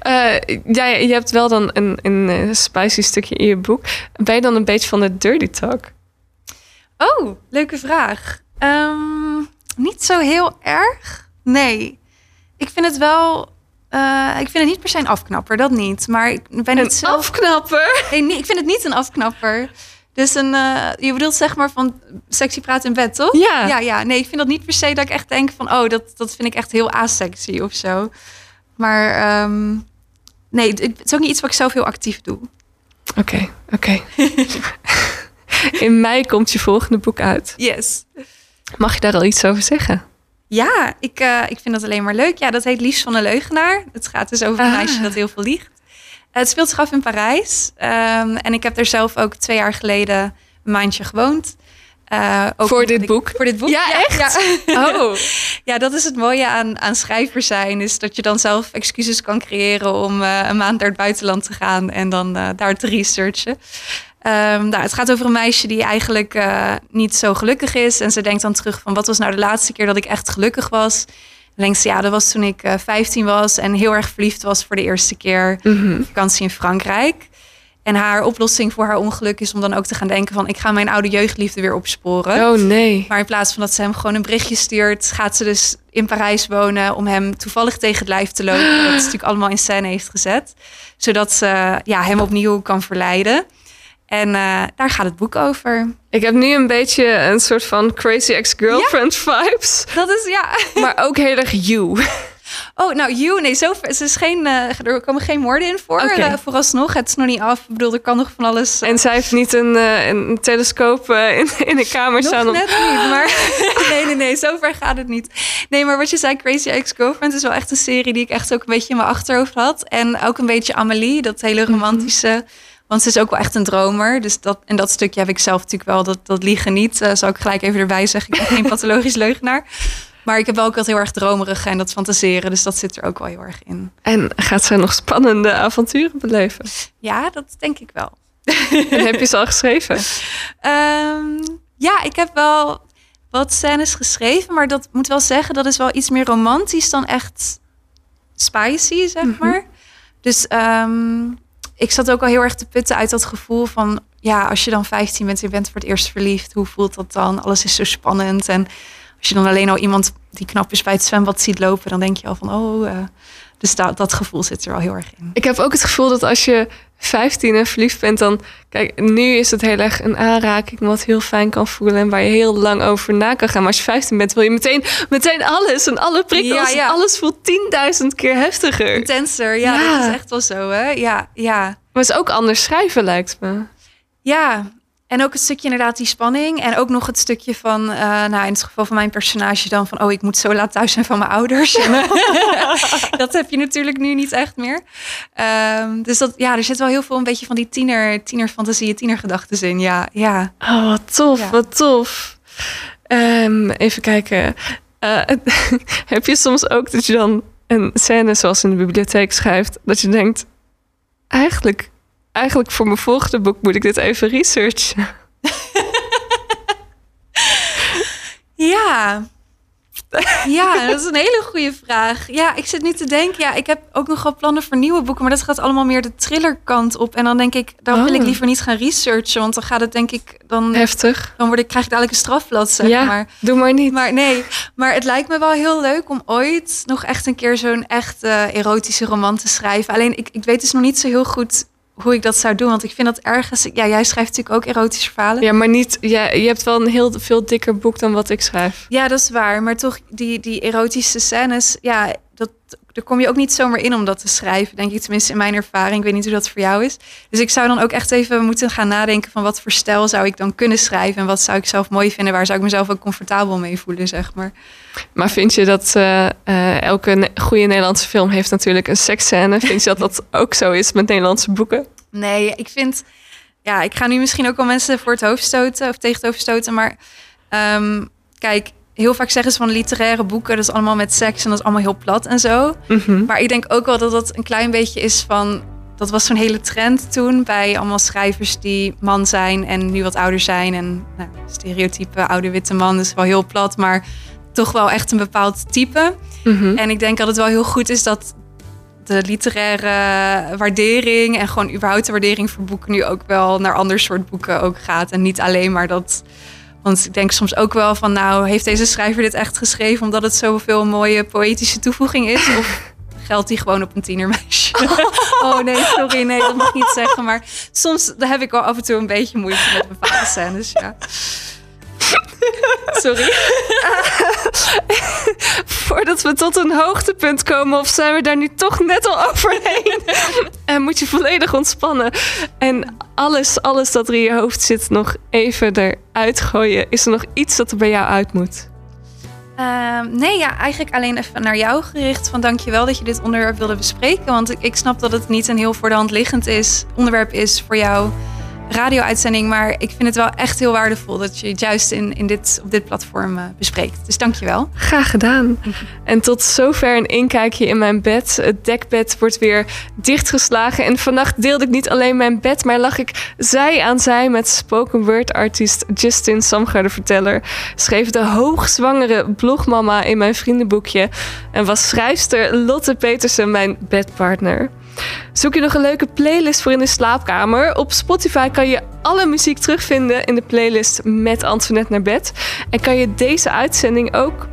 Eh, ja, je hebt wel dan een, een eh, spicy stukje in je boek. Ben je dan een beetje van de dirty talk? Oh, leuke vraag. Ehm, niet zo heel erg. Nee. Ik vind het wel... eh, ik vind het niet per se een afknapper, dat niet. Maar ik ben Een niet zelf... afknapper? Nee, nee, ik vind het niet een afknapper. Dus een, je bedoelt zeg maar van sexy praten in bed, toch? Ja. Ja, ja. Nee, ik vind dat niet per se dat ik echt denk van... oh, dat, dat vind ik echt heel asexy of zo. Maar ehm, nee, het is ook niet iets wat ik zelf heel actief doe. Oké, oké. in mei komt je volgende boek uit. Yes. Mag je daar al iets over zeggen? Ja, ik, eh, ik vind dat alleen maar leuk. Ja, dat heet Liefst van een Leugenaar. Het gaat dus over een Ah. meisje dat heel veel liegt. het speelt zich af in Parijs. Ehm, en ik heb er zelf ook twee jaar geleden een maandje gewoond. Eh, ook Voor dit ik- boek? Voor dit boek? Ja, echt? Ja. Oh. Ja, dat is het mooie aan, aan schrijver zijn. Is dat je dan zelf excuses kan creëren om eh, een maand naar het buitenland te gaan en dan eh, daar te researchen. Ehm, nou, het gaat over een meisje die eigenlijk niet zo gelukkig is. En ze denkt dan terug van wat was nou de laatste keer dat ik echt gelukkig was. Denkt ze, ja, dat was toen ik eh 15 was en heel erg verliefd was voor de eerste keer Mhm. vakantie in Frankrijk. En haar oplossing voor haar ongeluk is om dan ook te gaan denken van ik ga mijn oude jeugdliefde weer opsporen. Oh nee. Maar in plaats van dat ze hem gewoon een berichtje stuurt, gaat ze dus in Parijs wonen om hem toevallig tegen het lijf te lopen. Dat is natuurlijk allemaal in scène heeft gezet. Zodat ze ja, hem opnieuw kan verleiden. En eh, daar gaat het boek over. Ik heb nu een beetje een soort van crazy ex-girlfriend vibes. Dat is ja. Maar ook heel erg you. Oh, nou, you, nee, zo, is geen, eh, er komen geen moorden in voor. Oké. eh, vooralsnog, het is nog niet af. Ik bedoel, er kan nog van alles. En zij heeft niet een, eh, een telescoop in, in de kamer Nog staan. om- net niet, maar nee, nee, nee, zover gaat het niet. Nee, maar wat je zei, Crazy Ex-Girlfriend is wel echt een serie die ik echt ook een beetje in mijn achterhoofd had. En ook een beetje Amelie, dat hele romantische, want ze is ook wel echt een dromer. Dus dat, en dat stukje heb ik zelf natuurlijk wel, dat, dat liegen niet. Zal ik gelijk even erbij zeggen, ik ben geen pathologisch leugenaar. Maar ik heb wel ook altijd heel erg dromerig en dat fantaseren, dus dat zit er ook wel heel erg in. En gaat zij nog spannende avonturen beleven? Ja, dat denk ik wel. En heb je ze al geschreven? Ehm, ja, ik heb wel wat scènes geschreven, maar dat moet wel zeggen, dat is wel iets meer romantisch dan echt spicy, zeg maar. Dus ehm, ik zat ook al heel erg te putten uit dat gevoel van, ja, als je dan 15 bent, je bent voor het eerst verliefd, hoe voelt dat dan? Alles is zo spannend en als je dan alleen al iemand die knap is bij het zwembad ziet lopen, dan denk je al van, oh, eh, dus dat, dat gevoel zit er wel heel erg in. Ik heb ook het gevoel dat als je 15 en verliefd bent, dan. Kijk, nu is het heel erg een aanraking wat heel fijn kan voelen en waar je heel lang over na kan gaan. Maar als je 15 bent, wil je meteen, meteen alles en alle prikkels. Ja, ja. en Alles voelt 10.000 keer heftiger. Intenser, ja, Ja. dat is echt wel zo, hè? Ja, ja. Maar het is ook anders schrijven, lijkt me. Ja, en ook het stukje inderdaad die spanning. En ook nog het stukje van, eh, nou in het geval van mijn personage dan van, oh ik moet zo laat thuis zijn van mijn ouders. Dat heb je natuurlijk nu niet echt meer. Ehm, dus dat, ja, er zit wel heel veel een beetje van die tiener, tienerfantasieën, tienergedachten in. Ja, ja. Oh, wat tof, Ja. wat tof. Ehm, even kijken. Eh, heb je soms ook dat je dan een scène zoals in de bibliotheek schrijft, dat je denkt, eigenlijk, eigenlijk voor mijn volgende boek moet ik dit even researchen. Ja. Ja, dat is een hele goede vraag. Ja, ik zit nu te denken. Ja, ik heb ook nog wel plannen voor nieuwe boeken, maar dat gaat allemaal meer de thrillerkant op. En dan denk ik, dan wil ik Oh. liever niet gaan researchen, want dan gaat het denk ik, dan, Heftig. dan word ik, krijg ik dadelijk een strafblad, zeg ja, maar. doe maar niet. Maar nee, maar het lijkt me wel heel leuk om ooit nog echt een keer zo'n echt erotische roman te schrijven. Alleen ik, ik weet dus nog niet zo heel goed hoe ik dat zou doen. Want ik vind dat ergens. Ja, jij schrijft natuurlijk ook erotische verhalen. Ja, maar niet. Ja, je hebt wel een heel veel dikker boek dan wat ik schrijf. Ja, dat is waar. Maar toch, die, die erotische scènes, ja, dat, daar kom je ook niet zomaar in om dat te schrijven, denk ik. Tenminste, in mijn ervaring. Ik weet niet hoe dat voor jou is. Dus ik zou dan ook echt even moeten gaan nadenken van wat voor stijl zou ik dan kunnen schrijven en wat zou ik zelf mooi vinden, waar zou ik mezelf ook comfortabel mee voelen, zeg maar. Maar vind je dat eh, eh, elke ne- goede Nederlandse film heeft natuurlijk een seksscène? Vind je dat dat ook zo is met Nederlandse boeken? Nee, ik vind. Ja, ik ga nu misschien ook wel mensen voor het hoofd stoten of tegen het hoofd stoten. Maar ehm, kijk, heel vaak zeggen ze van literaire boeken, dat is allemaal met seks en dat is allemaal heel plat en zo. Mhm. Maar ik denk ook wel dat dat een klein beetje is van. Dat was zo'n hele trend toen bij allemaal schrijvers die man zijn en nu wat ouder zijn. En nou, stereotype oude witte man is wel heel plat, maar toch wel echt een bepaald type. Mhm. En ik denk dat het wel heel goed is dat de literaire waardering en gewoon überhaupt de waardering voor boeken nu ook wel naar ander soort boeken ook gaat. En niet alleen maar dat. Want ik denk soms ook wel van, nou, heeft deze schrijver dit echt geschreven omdat het zoveel mooie poëtische toevoeging is? Of geldt die gewoon op een tienermeisje? Oh nee, sorry, nee, dat mag ik niet zeggen. Maar soms daar heb ik wel af en toe een beetje moeite met bepaalde scènes, ja. Sorry. Voordat we tot een hoogtepunt komen, of zijn we daar nu toch net al overheen? En moet je volledig ontspannen. En alles, alles dat er in je hoofd zit, nog even eruit gooien. Is er nog iets dat er bij jou uit moet? Ehm, nee, ja, eigenlijk alleen even naar jou gericht. Van dankjewel dat je dit onderwerp wilde bespreken. Want ik, ik snap dat het niet een heel voor de hand liggend is, onderwerp is voor jouw radio-uitzending. Maar ik vind het wel echt heel waardevol dat je het juist in, in dit, op dit platform eh, bespreekt. Dus dankjewel. Graag gedaan. En tot zover een inkijkje in mijn bed. Het dekbed wordt weer dichtgeslagen. En vannacht deelde ik niet alleen mijn bed, maar lag ik zij aan zij met spoken word artiest Justin Samgar, de verteller. Schreef de hoogzwangere blogmama in mijn vriendenboekje. En was schrijfster Lotte Petersen mijn bedpartner. Zoek je nog een leuke playlist voor in de slaapkamer? Op Spotify kan je alle muziek terugvinden in de playlist Met Antoinette naar bed. En kan je deze uitzending ook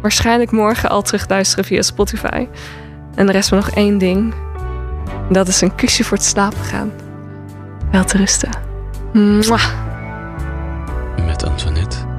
waarschijnlijk morgen al terugluisteren via Spotify. En er is maar nog één ding. Dat is een kusje voor het slapen gaan. Wel te rusten. Mwah. Met Antoinette.